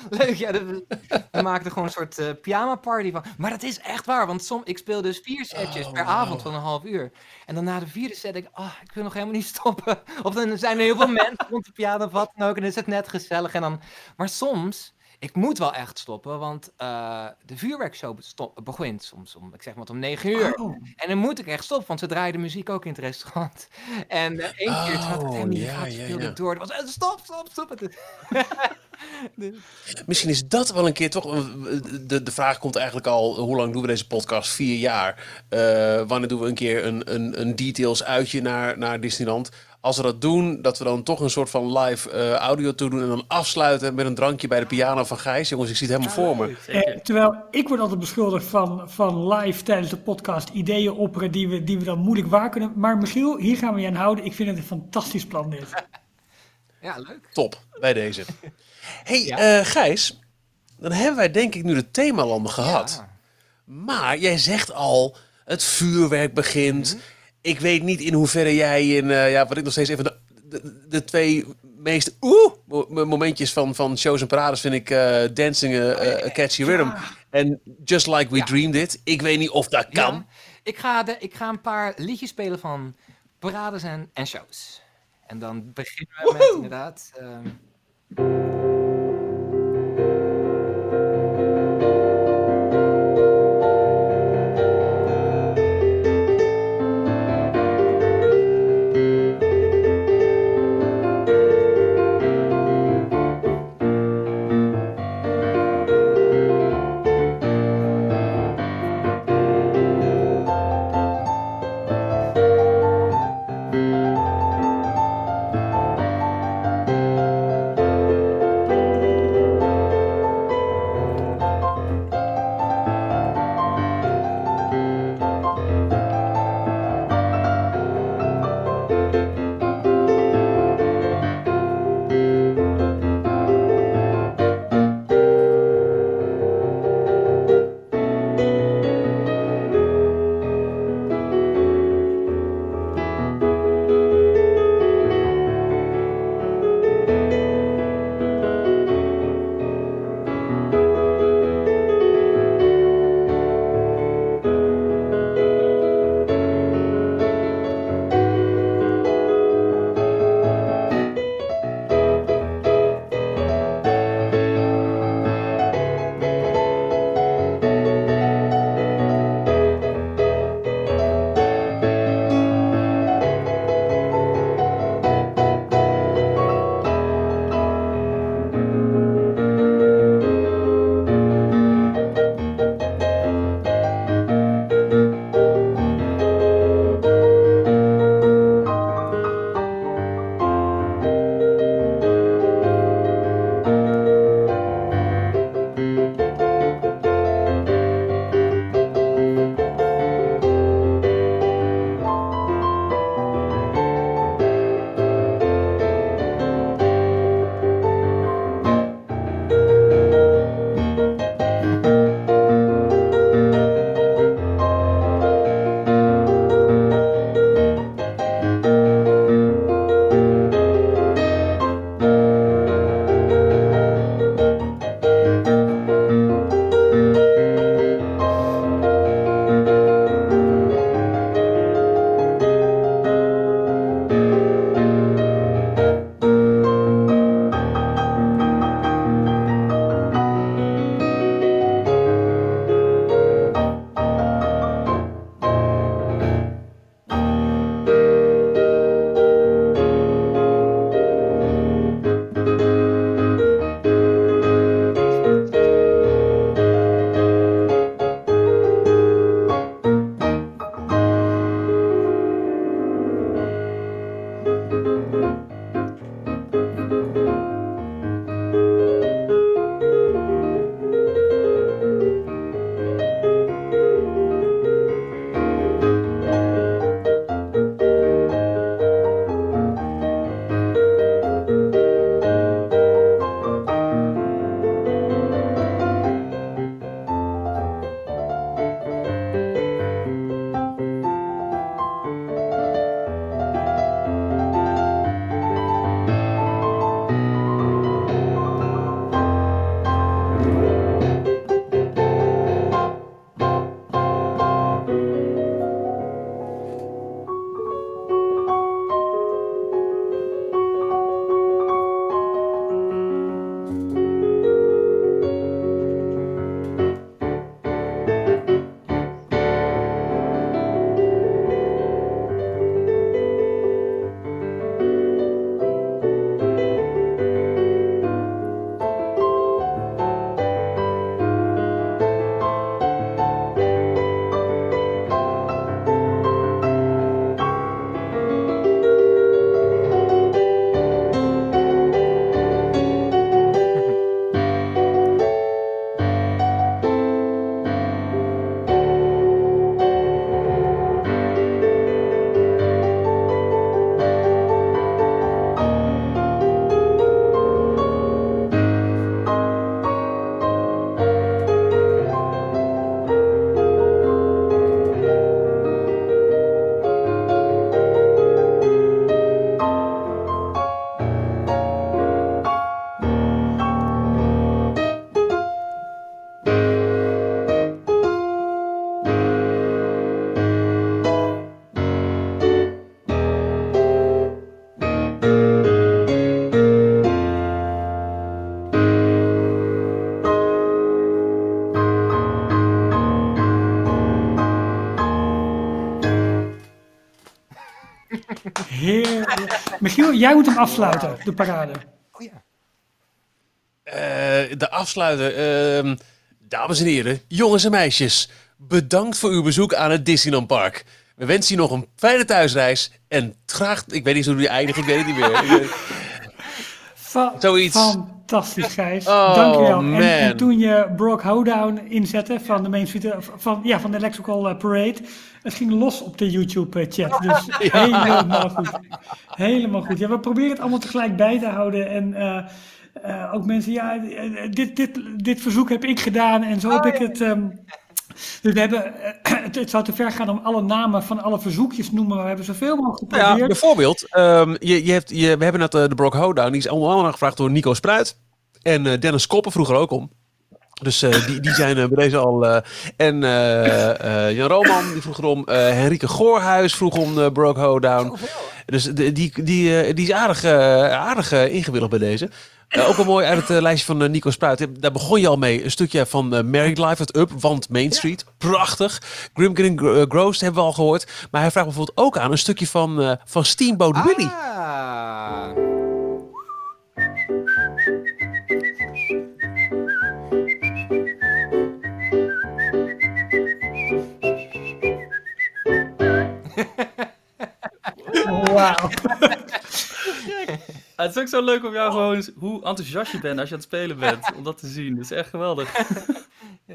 [laughs] Leuk, ja. We, we maakten gewoon een soort eh pyjama party van. Maar dat is echt waar, want som, ik speel dus vier setjes Oh, per wauw. avond van een half uur. En dan na de vierde set denk ik, oh, ik wil nog helemaal niet [laughs] stoppen. Of dan zijn er heel veel [laughs] mensen rond de piano of wat dan ook en dan is het net gezellig. En dan... Maar soms, ik moet wel echt stoppen, want eh, de vuurwerkshow begint soms om, ik zeg maar, om negen uur. Oh, En dan moet ik echt stoppen, want ze draaien de muziek ook in het restaurant. [laughs] En eh, één keer, toen had ik het Oh, helemaal niet ja, speelde ik door. Het was, eh, stop, stop, stop. Het- [laughs] Misschien is dat wel een keer toch. De, de vraag komt eigenlijk al: hoe lang doen we deze podcast? Vier jaar. Wanneer doen we een keer een, een, een details uitje naar, naar Disneyland? Als we dat doen, dat we dan toch een soort van live eh, audio toe doen en dan afsluiten met een drankje bij de piano van Gijs. Jongens, ik zie het helemaal voor me. Eh, terwijl ik word altijd beschuldigd van, van live tijdens de podcast ideeën opperen die we, die we dan moeilijk waar kunnen. Maar Michiel, hier gaan we je aan houden. Ik vind het een fantastisch plan dit. [laughs] Ja, leuk. Top, bij deze. hey, Ja. eh, Gijs, dan hebben wij denk ik nu de themalanden gehad. Ja. Maar jij zegt al, het vuurwerk begint. Mhm. Ik weet niet in hoeverre jij in, eh, ja, wat ik nog steeds even de, de, de twee meest oeh, mo- momentjes van, van shows en parades vind ik eh, Dancing eh, eh, Catchy Rhythm en Just Like We Ja. Dreamed It. Ik weet niet of dat kan. Ja, ik, ga de, ik ga een paar liedjes spelen van parades en, en shows. En dan beginnen we met inderdaad... ehm, Michiel, jij moet hem afsluiten, de parade. Oh ja. Eh, de afsluiter. ehm, dames en heren, jongens en meisjes. Bedankt voor uw bezoek aan het Disneyland Park. We wensen je nog een fijne thuisreis. En graag, ik weet niet hoe die eindigt, ik weet het niet meer. [laughs] Zoiets. Fantastisch, Gijs. Oh, Dankjewel. En, en toen je Brock Hoedown inzette van de Main Street, eh, van, ja, van de Electrical eh, Parade, het ging los op de YouTube-chat. [laughs] Dus helemaal goed. Helemaal goed. Ja, we proberen het allemaal tegelijk bij te houden. En eh, eh, ook mensen, ja, eh, dit, dit, dit verzoek heb ik gedaan en zo heb ik het... ehm, dus we hebben, eh, [clears throat] het, het zou te ver gaan om alle namen van alle verzoekjes noemen, maar we hebben zoveel mogelijk Nou ja, geprobeerd. bijvoorbeeld, ehm, je, je hebt, je, we hebben net eh, de Brock Hoedown. Die is onder andere gevraagd door Nico Spruit. En eh, Dennis Koppen vroeg er ook om. Dus eh, die, die zijn bij deze al. eh, en Jan Roman die vroeg erom. eh Henrike Goorhuis vroeg om de Brock Hoedown. Dus de, die, die, die is aardig, aardig ingewilligd bij deze. Eh, ook wel mooi uit het eh, lijstje van eh, Nico Spruit. Daar begon je al mee. Een stukje van Married Life, het Up, want Main Street. Prachtig. Grim Ghost hebben we al gehoord. Maar hij vraagt bijvoorbeeld ook aan een stukje van, van Steamboat Willie. Ah. Wauw. Het is ook zo leuk om jou gewoon hoe enthousiast je bent als je aan het spelen bent. Om dat te zien. Dat is echt geweldig. [laughs] Ja.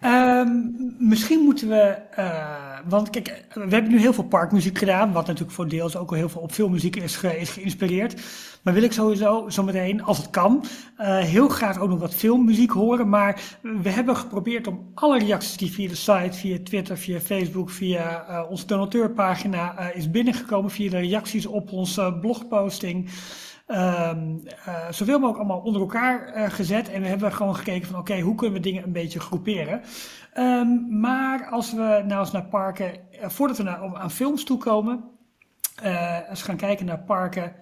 Ehm, misschien moeten we, eh, want kijk, we hebben nu heel veel parkmuziek gedaan, wat natuurlijk voor deels ook al heel veel op filmmuziek is geïnspireerd. Maar wil ik sowieso zometeen, als het kan, eh, heel graag ook nog wat filmmuziek horen. Maar we hebben geprobeerd om alle reacties die via de site, via Twitter, via Facebook, via eh, onze donateurpagina eh, is binnengekomen, via de reacties op onze blogposting. Ehm, eh, zoveel mogelijk allemaal onder elkaar gezet. En we hebben gewoon gekeken van oké, hoe kunnen we dingen een beetje groeperen. Ehm, maar als we nou eens naar parken, voordat we naar, aan films toekomen, eens gaan kijken naar parken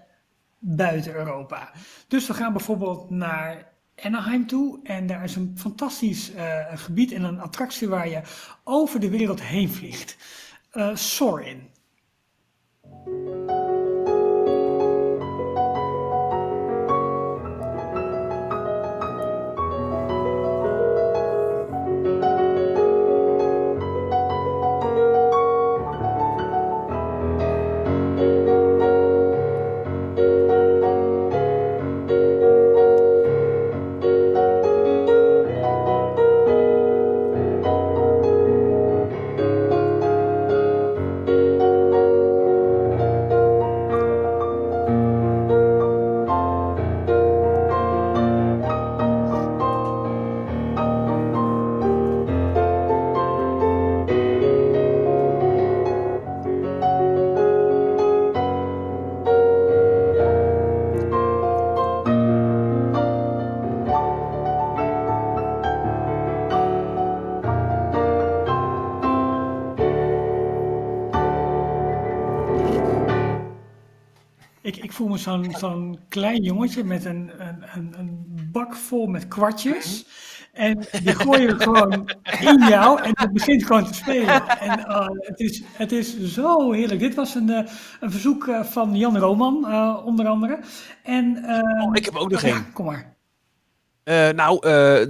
buiten Europa. Dus we gaan bijvoorbeeld naar Anaheim toe. En daar is een fantastisch eh, gebied en een attractie waar je over de wereld heen vliegt. Eh Soarin'. Voel me zo'n zo'n klein jongetje met een, een, een, een bak vol met kwartjes. En die gooi je gewoon in jou en het begint gewoon te spelen. En eh, het, is, het is zo heerlijk. Dit was een, eh, een verzoek eh, van Jan Roman, onder andere. En, Oh, ik heb ook nog ja, één. kom maar. Nou,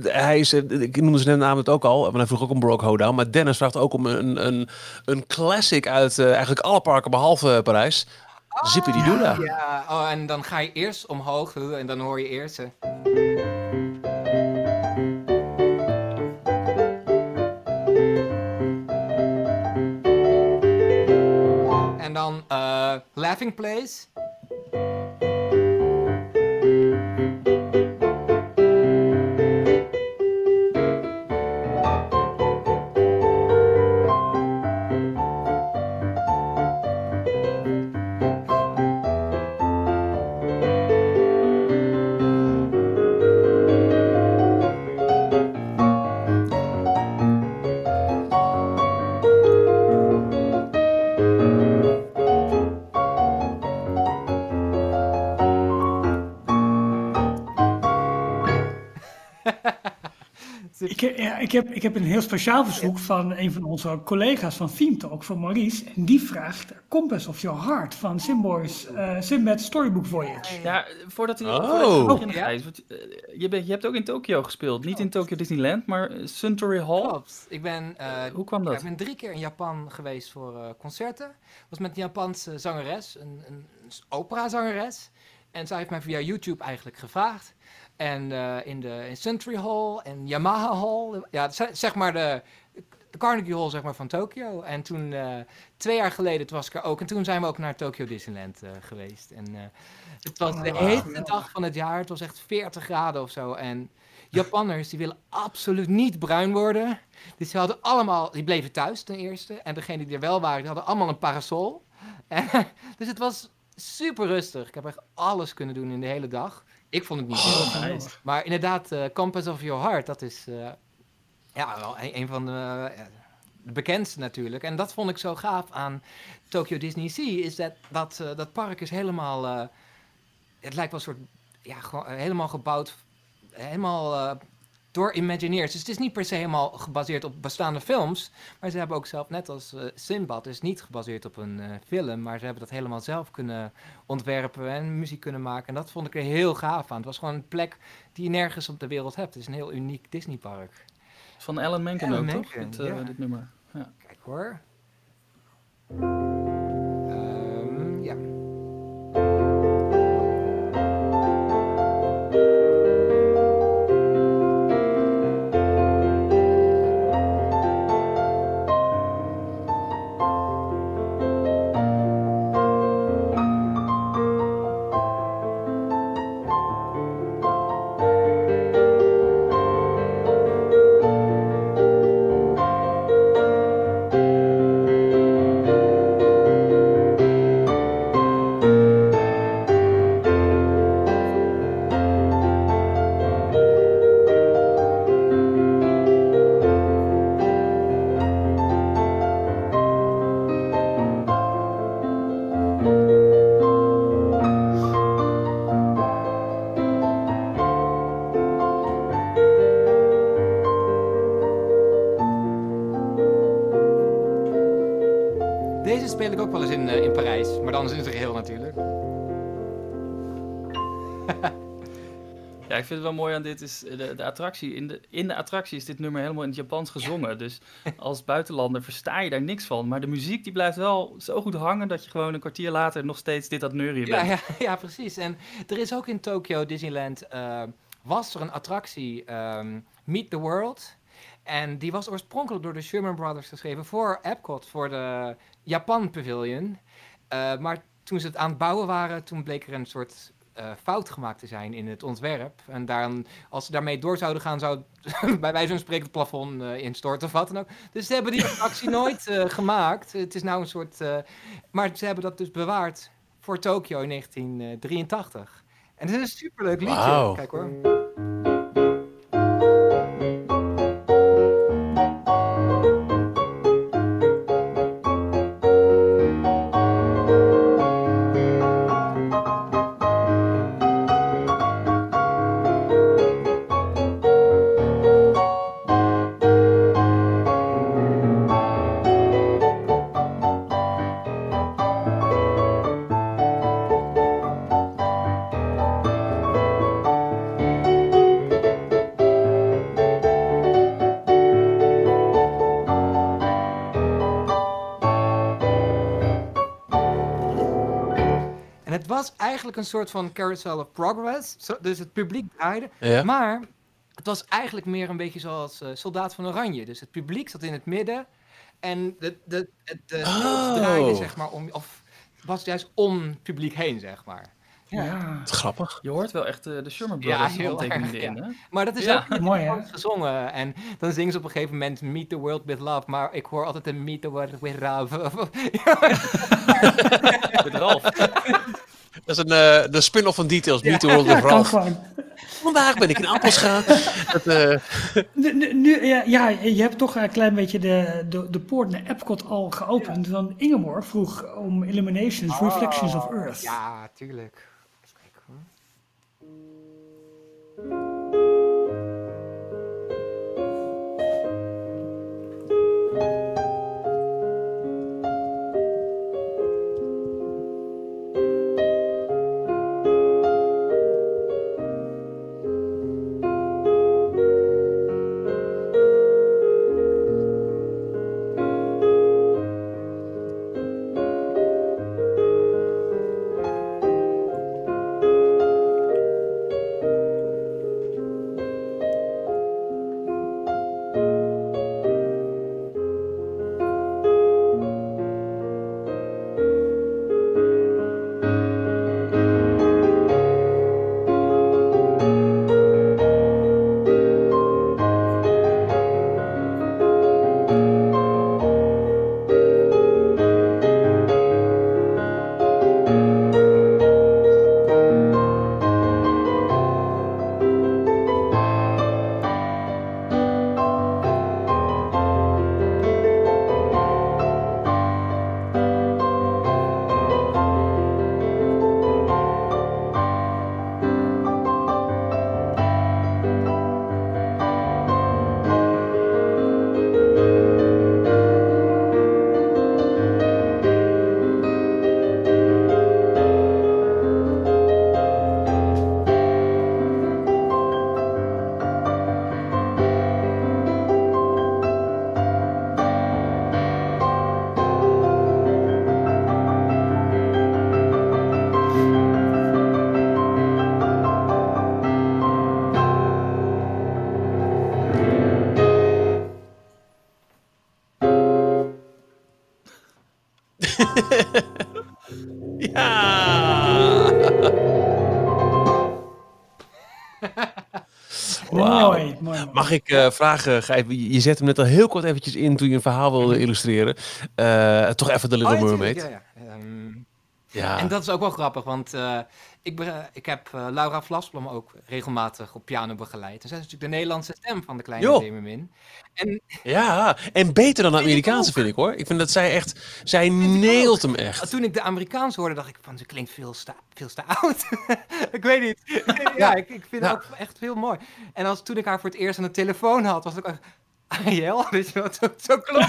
hij is, ik noemde zijn naam het ook al, want hij vroeg ook om Brock Hoedown. Maar Dennis vraagt ook om een, een, een classic uit eigenlijk alle parken behalve Parijs. Zippy die Doodah. Ja, oh, en dan ga je eerst omhoog en dan hoor je eerst. En dan eh, Laughing Place. Ik, heb- ja, ik, heb, ik heb een heel speciaal verzoek van een van onze collega's van Theme Talk, van Maurice. En die vraagt Compass of Your Heart van Simboy's uh, Sinbad Storybook Voyage. Ja, voordat hij Oh. voordat Ja. Want, eh, je, bent, je hebt ook in Tokio gespeeld. Niet in Tokyo Disneyland, maar eh, Suntory Hall. Klopt. Ik ben, eh, Hoe kwam ja, dat? ik ben drie keer in Japan geweest voor eh, concerten. was met een Japanse zangeres, een, een, een operazangeres. En zij heeft mij via YouTube eigenlijk gevraagd. En eh, in de in Century Hall en Yamaha Hall. Ja, ze- zeg maar de, de Carnegie Hall zeg maar, van Tokio. En toen, eh, twee jaar geleden, was ik er ook. En toen zijn we ook naar Tokyo Disneyland eh, geweest. En het was de Oh, heetste dag van het jaar. Het was echt 40 graden of zo. En Japanners, die willen absoluut niet bruin worden. Dus die hadden allemaal, die bleven thuis ten eerste. En degenen die er wel waren, die hadden allemaal een parasol. [laughs] En, dus het was super rustig. Ik heb echt alles kunnen doen in de hele dag. Ik vond het niet heel nice. Nice. Maar inderdaad, eh, Compass of Your Heart, dat is eh, ja, wel een, een van de, eh, de bekendste natuurlijk. En dat vond ik zo gaaf aan Tokyo Disney Sea, is dat dat, dat park is helemaal, het lijkt wel een soort, ja, gewoon, helemaal gebouwd, helemaal door Imagineers. Dus het is niet per se helemaal gebaseerd op bestaande films, maar ze hebben ook zelf, net als eh Sinbad, is niet gebaseerd op een eh, film, maar ze hebben dat helemaal zelf kunnen ontwerpen en muziek kunnen maken. En dat vond ik er heel gaaf aan. Het was gewoon een plek die je nergens op de wereld hebt. Het is een heel uniek Disneypark. Van Alan Menken Alan ook, toch? Menken, Dit, eh, ja. dit nummer. Ja. Kijk hoor. Natuurlijk. [laughs] Ja, ik vind het wel mooi aan dit is eh, de, de attractie. In de, in de attractie is dit nummer helemaal in het Japans gezongen. Dus als buitenlander versta je daar niks van. Maar de muziek die blijft wel zo goed hangen dat je gewoon een kwartier later nog steeds dit het neurien Ja, bent. ja, [laughs] ja, precies. En er is ook in Tokyo Disneyland, eh, was er een attractie, ehm, Meet the World. En die was oorspronkelijk door de Sherman Brothers geschreven voor Epcot, voor de Japan Pavilion. Eh, maar toen ze het aan het bouwen waren, toen bleek er een soort eh, fout gemaakt te zijn in het ontwerp. En daarom, als ze daarmee door zouden gaan, zou [laughs] bij wijze van spreken het plafond eh, instorten of wat dan ook. Dus ze hebben die [laughs] attractie nooit eh, gemaakt. Het is nou een soort... eh, maar ze hebben dat dus bewaard voor Tokyo in 1983. En het is een superleuk liedje. Kijk hoor. Eigenlijk een soort van carousel of progress. Zo- dus het publiek draaide. Ja. Maar het was eigenlijk meer een beetje zoals eh, Soldaat van Oranje. Dus het publiek zat in het midden. En de, de, de, de Oh. draaide zeg maar om... Of was juist om het publiek heen, zeg maar. Ja, Wat grappig. Je hoort wel echt eh, de Sherman Ja, Brothers heel handtekeningen erg, erin, hè? Maar dat is Ja. ook mooi hè? Gezongen. En dan zingen ze op een gegeven moment Meet the World with Love. Maar ik hoor altijd een Meet the World with Love. [laughs] Met Ralf. [laughs] Dat is een, eh, de spin-off van Details, Meet the World Ja, [laughs] of kan Ralph. gewoon. Vandaag ben ik in Appelscha. [laughs] Dat, eh, Nu, nu- nu- ja, ja, je hebt toch een klein beetje de, de, de poort naar Epcot al geopend. Want Ingeborg vroeg om Illuminations, Reflections of Earth. Ja, tuurlijk. Even kijken hoor. Mag ik eh, vragen, Gijs, je zet hem net al heel kort eventjes in toen je een verhaal wilde illustreren. Eh, toch even de Little Oh, ja, Mermaid. ja, ja. Ja. En dat is ook wel grappig, want eh, ik, ik heb eh, Laura Vlasblom ook regelmatig op piano begeleid. En zij is natuurlijk de Nederlandse stem van de kleine. Zemermin. En ja, en beter dan de ik Amerikaanse vind ik hoor. Ik vind dat zij echt, zij ik neelt hem echt. toen ik de Amerikaans hoorde, dacht ik van, ze klinkt veel te, veel te oud. [laughs] ik weet niet. [laughs] ja, ik, ik vind Ja. het ook echt heel mooi. En als, toen ik haar voor het eerst aan de telefoon had, was het ook... Ariel, weet je wat, zo, zo klopt.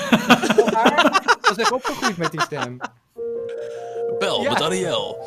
haar [laughs] was echt opgegroeid met die stem. Bel Ja. met Ariel.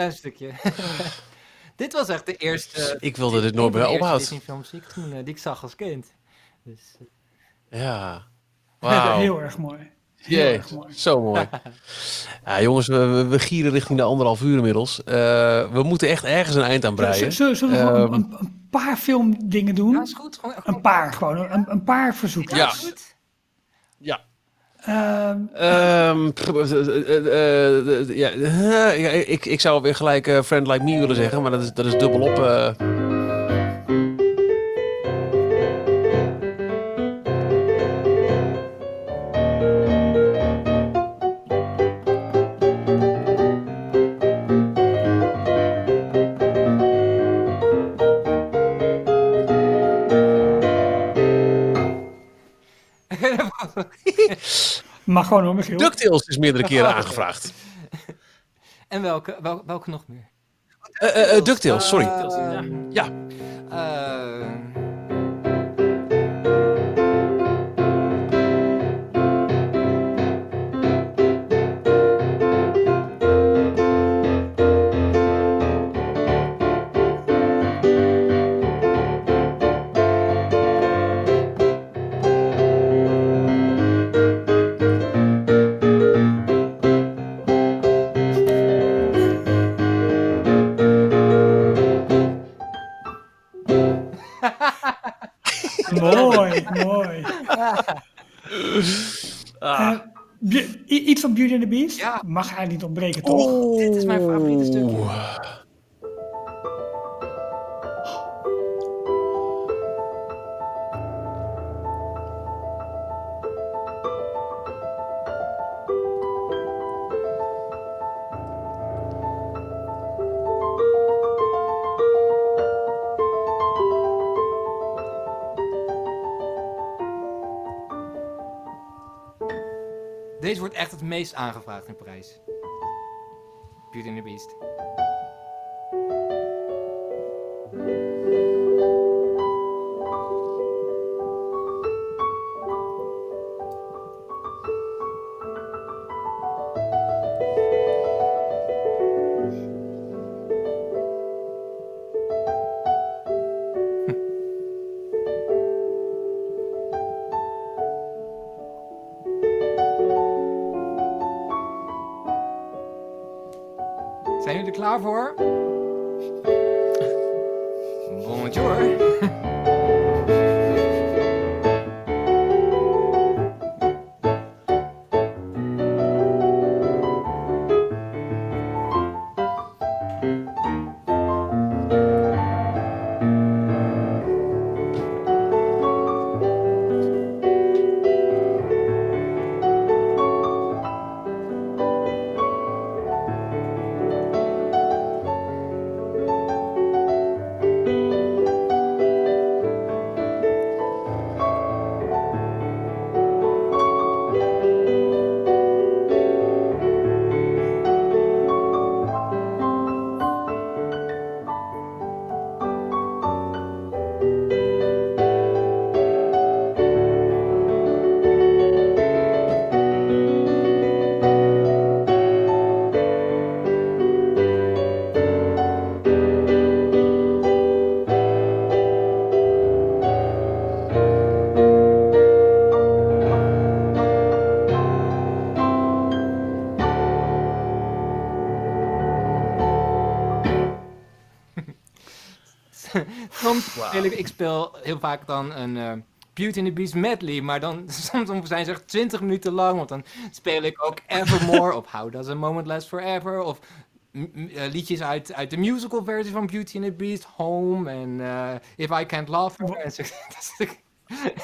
Klein stukje. [laughs] dit was echt de eerste... Ik wilde dit nooit meer ophouden. Disney-films die ik toen eh, die ik zag als kind. Dus, eh, Ja. [laughs] Wauw. Heel erg mooi. Heel Jee, erg mooi. zo mooi. [laughs] Ja, jongens, we, gieren richting de anderhalf uur inmiddels. Eh, we moeten echt ergens een eind aan breien. Zullen zullen we Ehm, een, een paar filmdingen doen? ja, is goed. Gewoon, Een paar gewoon, een, een paar verzoeken. Ja. goed. Ja. Ja, eh, ik, ik zou weer gelijk eh, Friend Like Me willen zeggen, maar dat is, dat is dubbelop. Mag gewoon hoor, Michiel. DuckTales is meerdere keren aangevraagd. [laughs] en welke, wel, welke nog meer? Eh, DuckTales, sorry. ja. Mag eigenlijk niet ontbreken, toch? Oh. dit is mijn meest aangevraagd in Parijs. Beauty and the Beast. Speel ik, ik speel heel vaak dan een eh, Beauty and the Beast medley, maar dan [laughs] soms zijn ze echt 20 minuten lang, want dan speel ik ook Evermore of How Does a Moment Last Forever of eh, liedjes uit, uit de musical versie van Beauty and the Beast, Home en eh, If I Can't Love Her. En zo. [laughs] Dat is-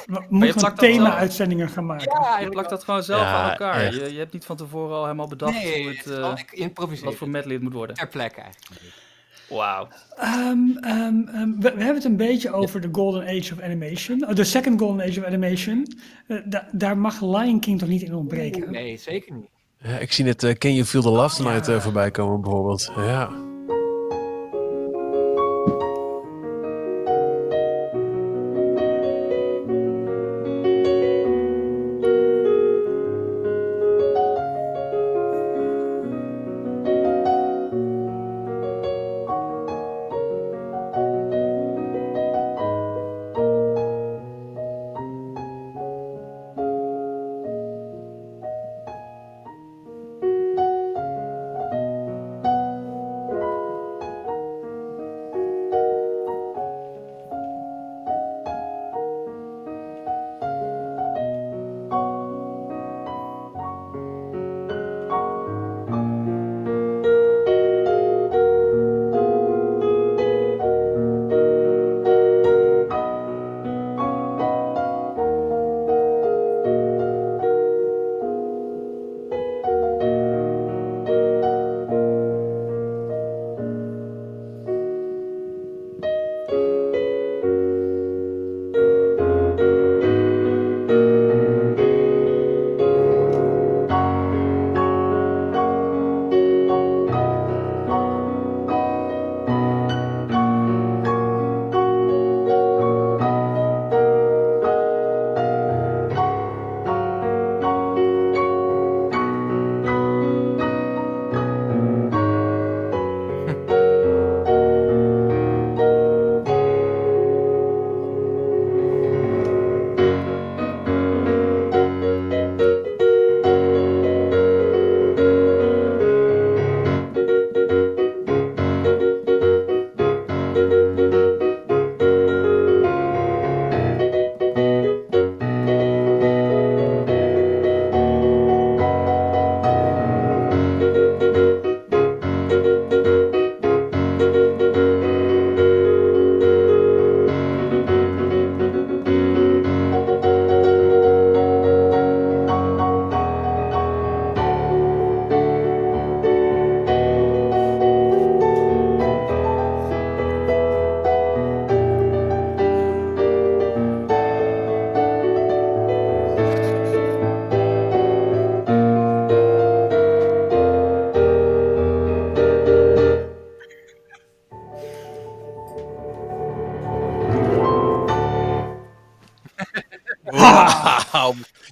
We moeten plakt dat thema-uitzendingen gaan maken. ja, Je plakt dat gewoon zelf Ja, aan elkaar. Je, je hebt niet van tevoren al helemaal bedacht Nee, hoe het eh, ik improviseer wat voor medley het moet worden. ter plekke eigenlijk. Wauw. Ehm, ehm, ehm, we, we hebben het een beetje over de Golden Age of Animation. Oh, de Second Golden Age of Animation. Eh, da- daar mag Lion King toch niet in ontbreken? Nee, zeker niet. Ja, ik zie net eh, Can You Feel the Love Tonight eh, voorbij komen bijvoorbeeld. Ja.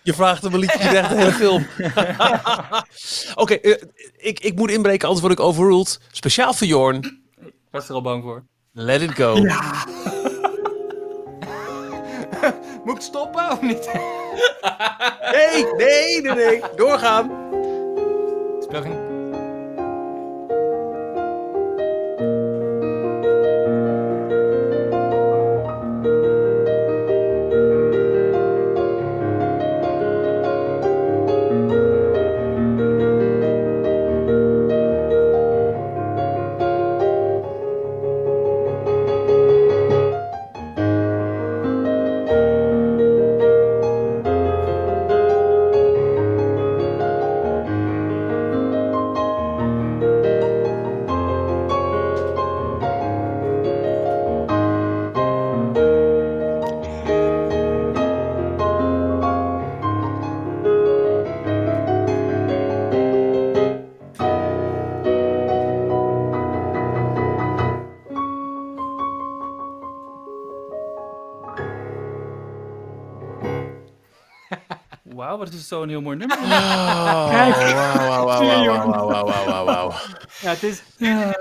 Je vraagt hem een liedje, je krijgt de hele film. [laughs] Oké, eh, ik, ik moet inbreken, anders word ik overruled. Speciaal voor Jorn. Ik was er al bang voor. Let it go. [laughs] Moet ik stoppen of niet? Nee, nee, nee, nee. Doorgaan. Speel is zo'n heel mooi nummer. Oh, [laughs] Kijk. wauw, wauw, wauw, Sorry, wauw, jongen. wauw, wauw, wauw, wauw, wauw. [laughs] Ja, het is... Ja.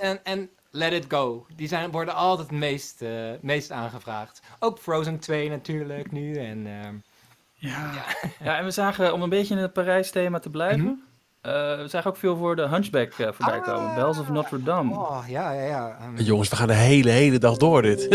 En, en Let It Go. Die zijn, worden altijd het meest, eh, meest aangevraagd. Ook Frozen 2 natuurlijk nu. En, ehm, Ja. [laughs] Ja, en we zagen, om een beetje in het Parijs-thema te blijven, eh, we zagen ook veel voor de Hunchback eh, voorbij Ah. komen. Bells of Notre Dame. oh, ja, ja, ja. Jongens, we gaan de hele, hele dag door dit.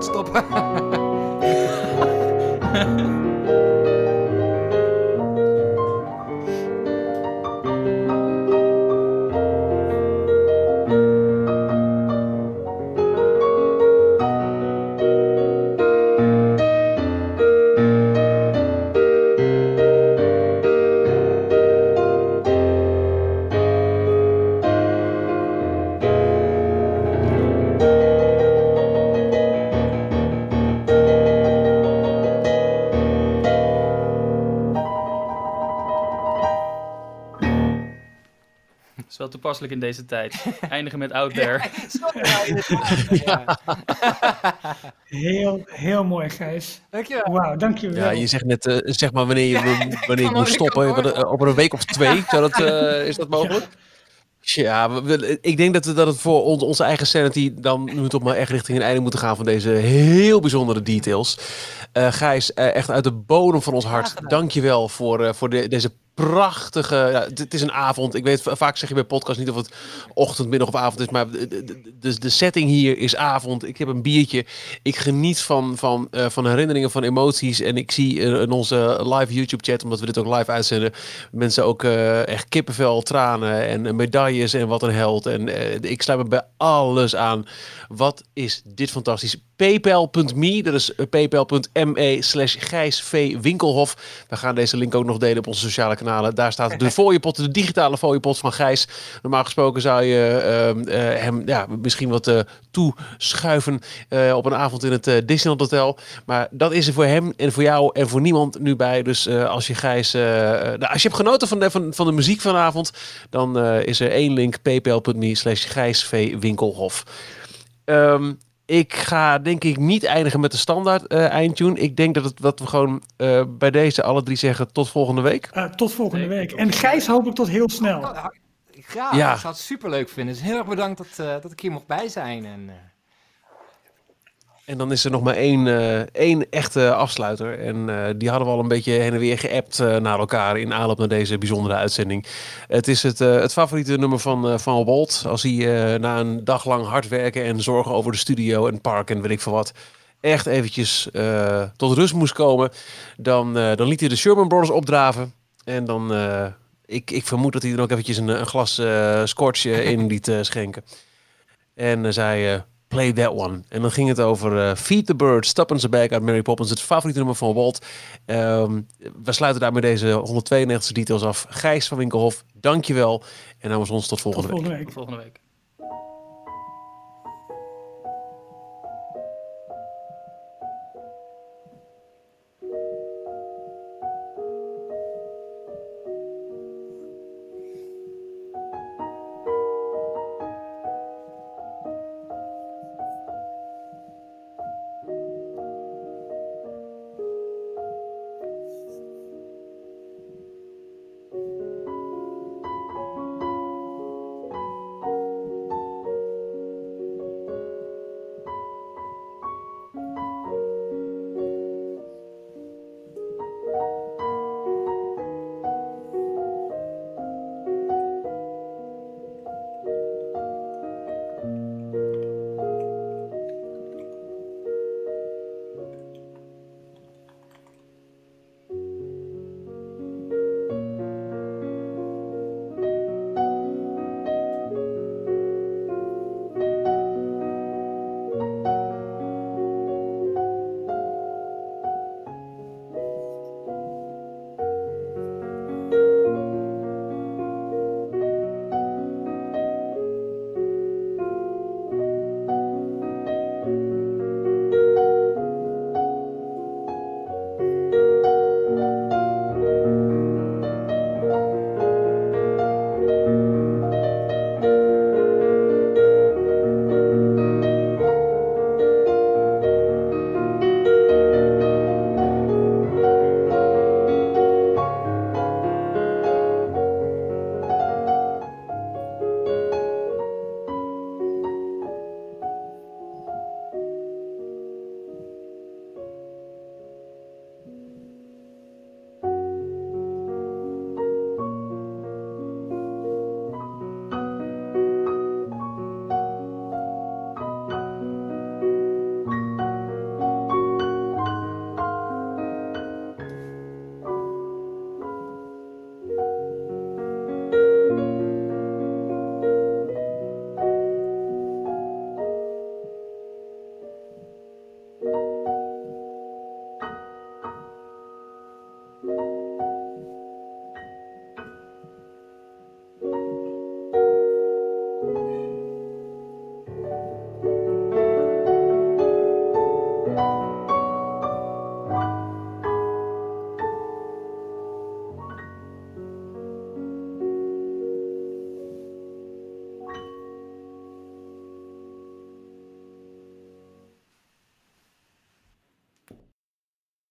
Zeg [laughs] toepasselijk in deze tijd. [laughs] Eindigen met Out There. [laughs] ja. Heel, heel mooi, Gijs. Dankjewel. Wauw, dankjewel. Ja, je zegt net, eh, zeg maar wanneer je, wanneer je moet stoppen. Wat, eh, Over een week of twee, zou dat, eh, is dat mogelijk? Ja, ik denk dat, we- dat het voor ons, onze eigen sanity dan nu toch maar echt richting een einde moeten gaan van deze heel bijzondere details. Eh Gijs, eh, echt uit de bodem van ons hart, dank je wel voor, eh, voor de, deze prachtige... Ja, het, is een avond. Ik weet, va- vaak zeg je bij podcast niet of het ochtend, middag of avond is, maar de, de, setting hier is avond. Ik heb een biertje. Ik geniet van, van, eh, van herinneringen, van emoties. En ik zie eh, in onze live YouTube chat, omdat we dit ook live uitzenden, mensen ook eh, echt kippenvel, tranen en eh, medailles en wat een held. En eh, ik sluit me bij alles aan. Wat is dit fantastisch. Paypal.me, dat is eh, paypal.me slash. Winkelhof. We gaan deze link ook nog delen op onze sociale kanalen. Daar staat de [laughs] fooiepot, de digitale fooiepot van Gijs. Normaal gesproken zou je ehm, eh, hem ja, misschien wat eh, toeschuiven op een avond in het Disneyland Hotel. Maar dat is er voor hem en voor jou en voor niemand nu bij. Dus als je Gijs, nou, als je hebt genoten van de, van, van de muziek vanavond, dan is er één link, paypal.me slash Gijs. Winkelhof. Ehm, ik ga denk ik niet eindigen met de standaard eh, eindtune. Ik denk dat, het, dat we gewoon eh, bij deze alle drie zeggen tot volgende week. Eh, tot volgende Nee, week. En Gijs hopelijk tot heel snel. Graag, Ja. ik zou het super leuk vinden. Dus heel erg bedankt dat, eh, dat ik hier mocht bij zijn. En, eh, En dan is er nog maar één, eh, één echte afsluiter. En eh, die hadden we al een beetje heen en weer geappt eh, naar elkaar in aanloop naar deze bijzondere uitzending. Het is het, het favoriete nummer van, van Walt. Als hij na een dag lang hard werken en zorgen over de studio en park en weet ik veel wat. Echt eventjes tot rust moest komen. Dan, dan liet hij de Sherman Brothers opdraven. En dan, ik, ik vermoed dat hij dan ook eventjes een, een glas eh, in liet schenken. En zei play that one. En dan ging het over eh, Feed the Bird, Stop on the Back uit Mary Poppins. Het favoriete nummer van Walt. Ehm, we sluiten daarmee deze 192 details af. Gijs van Winkelhof, dankjewel. En namens ons tot Tot volgende week. volgende week. Tot volgende week.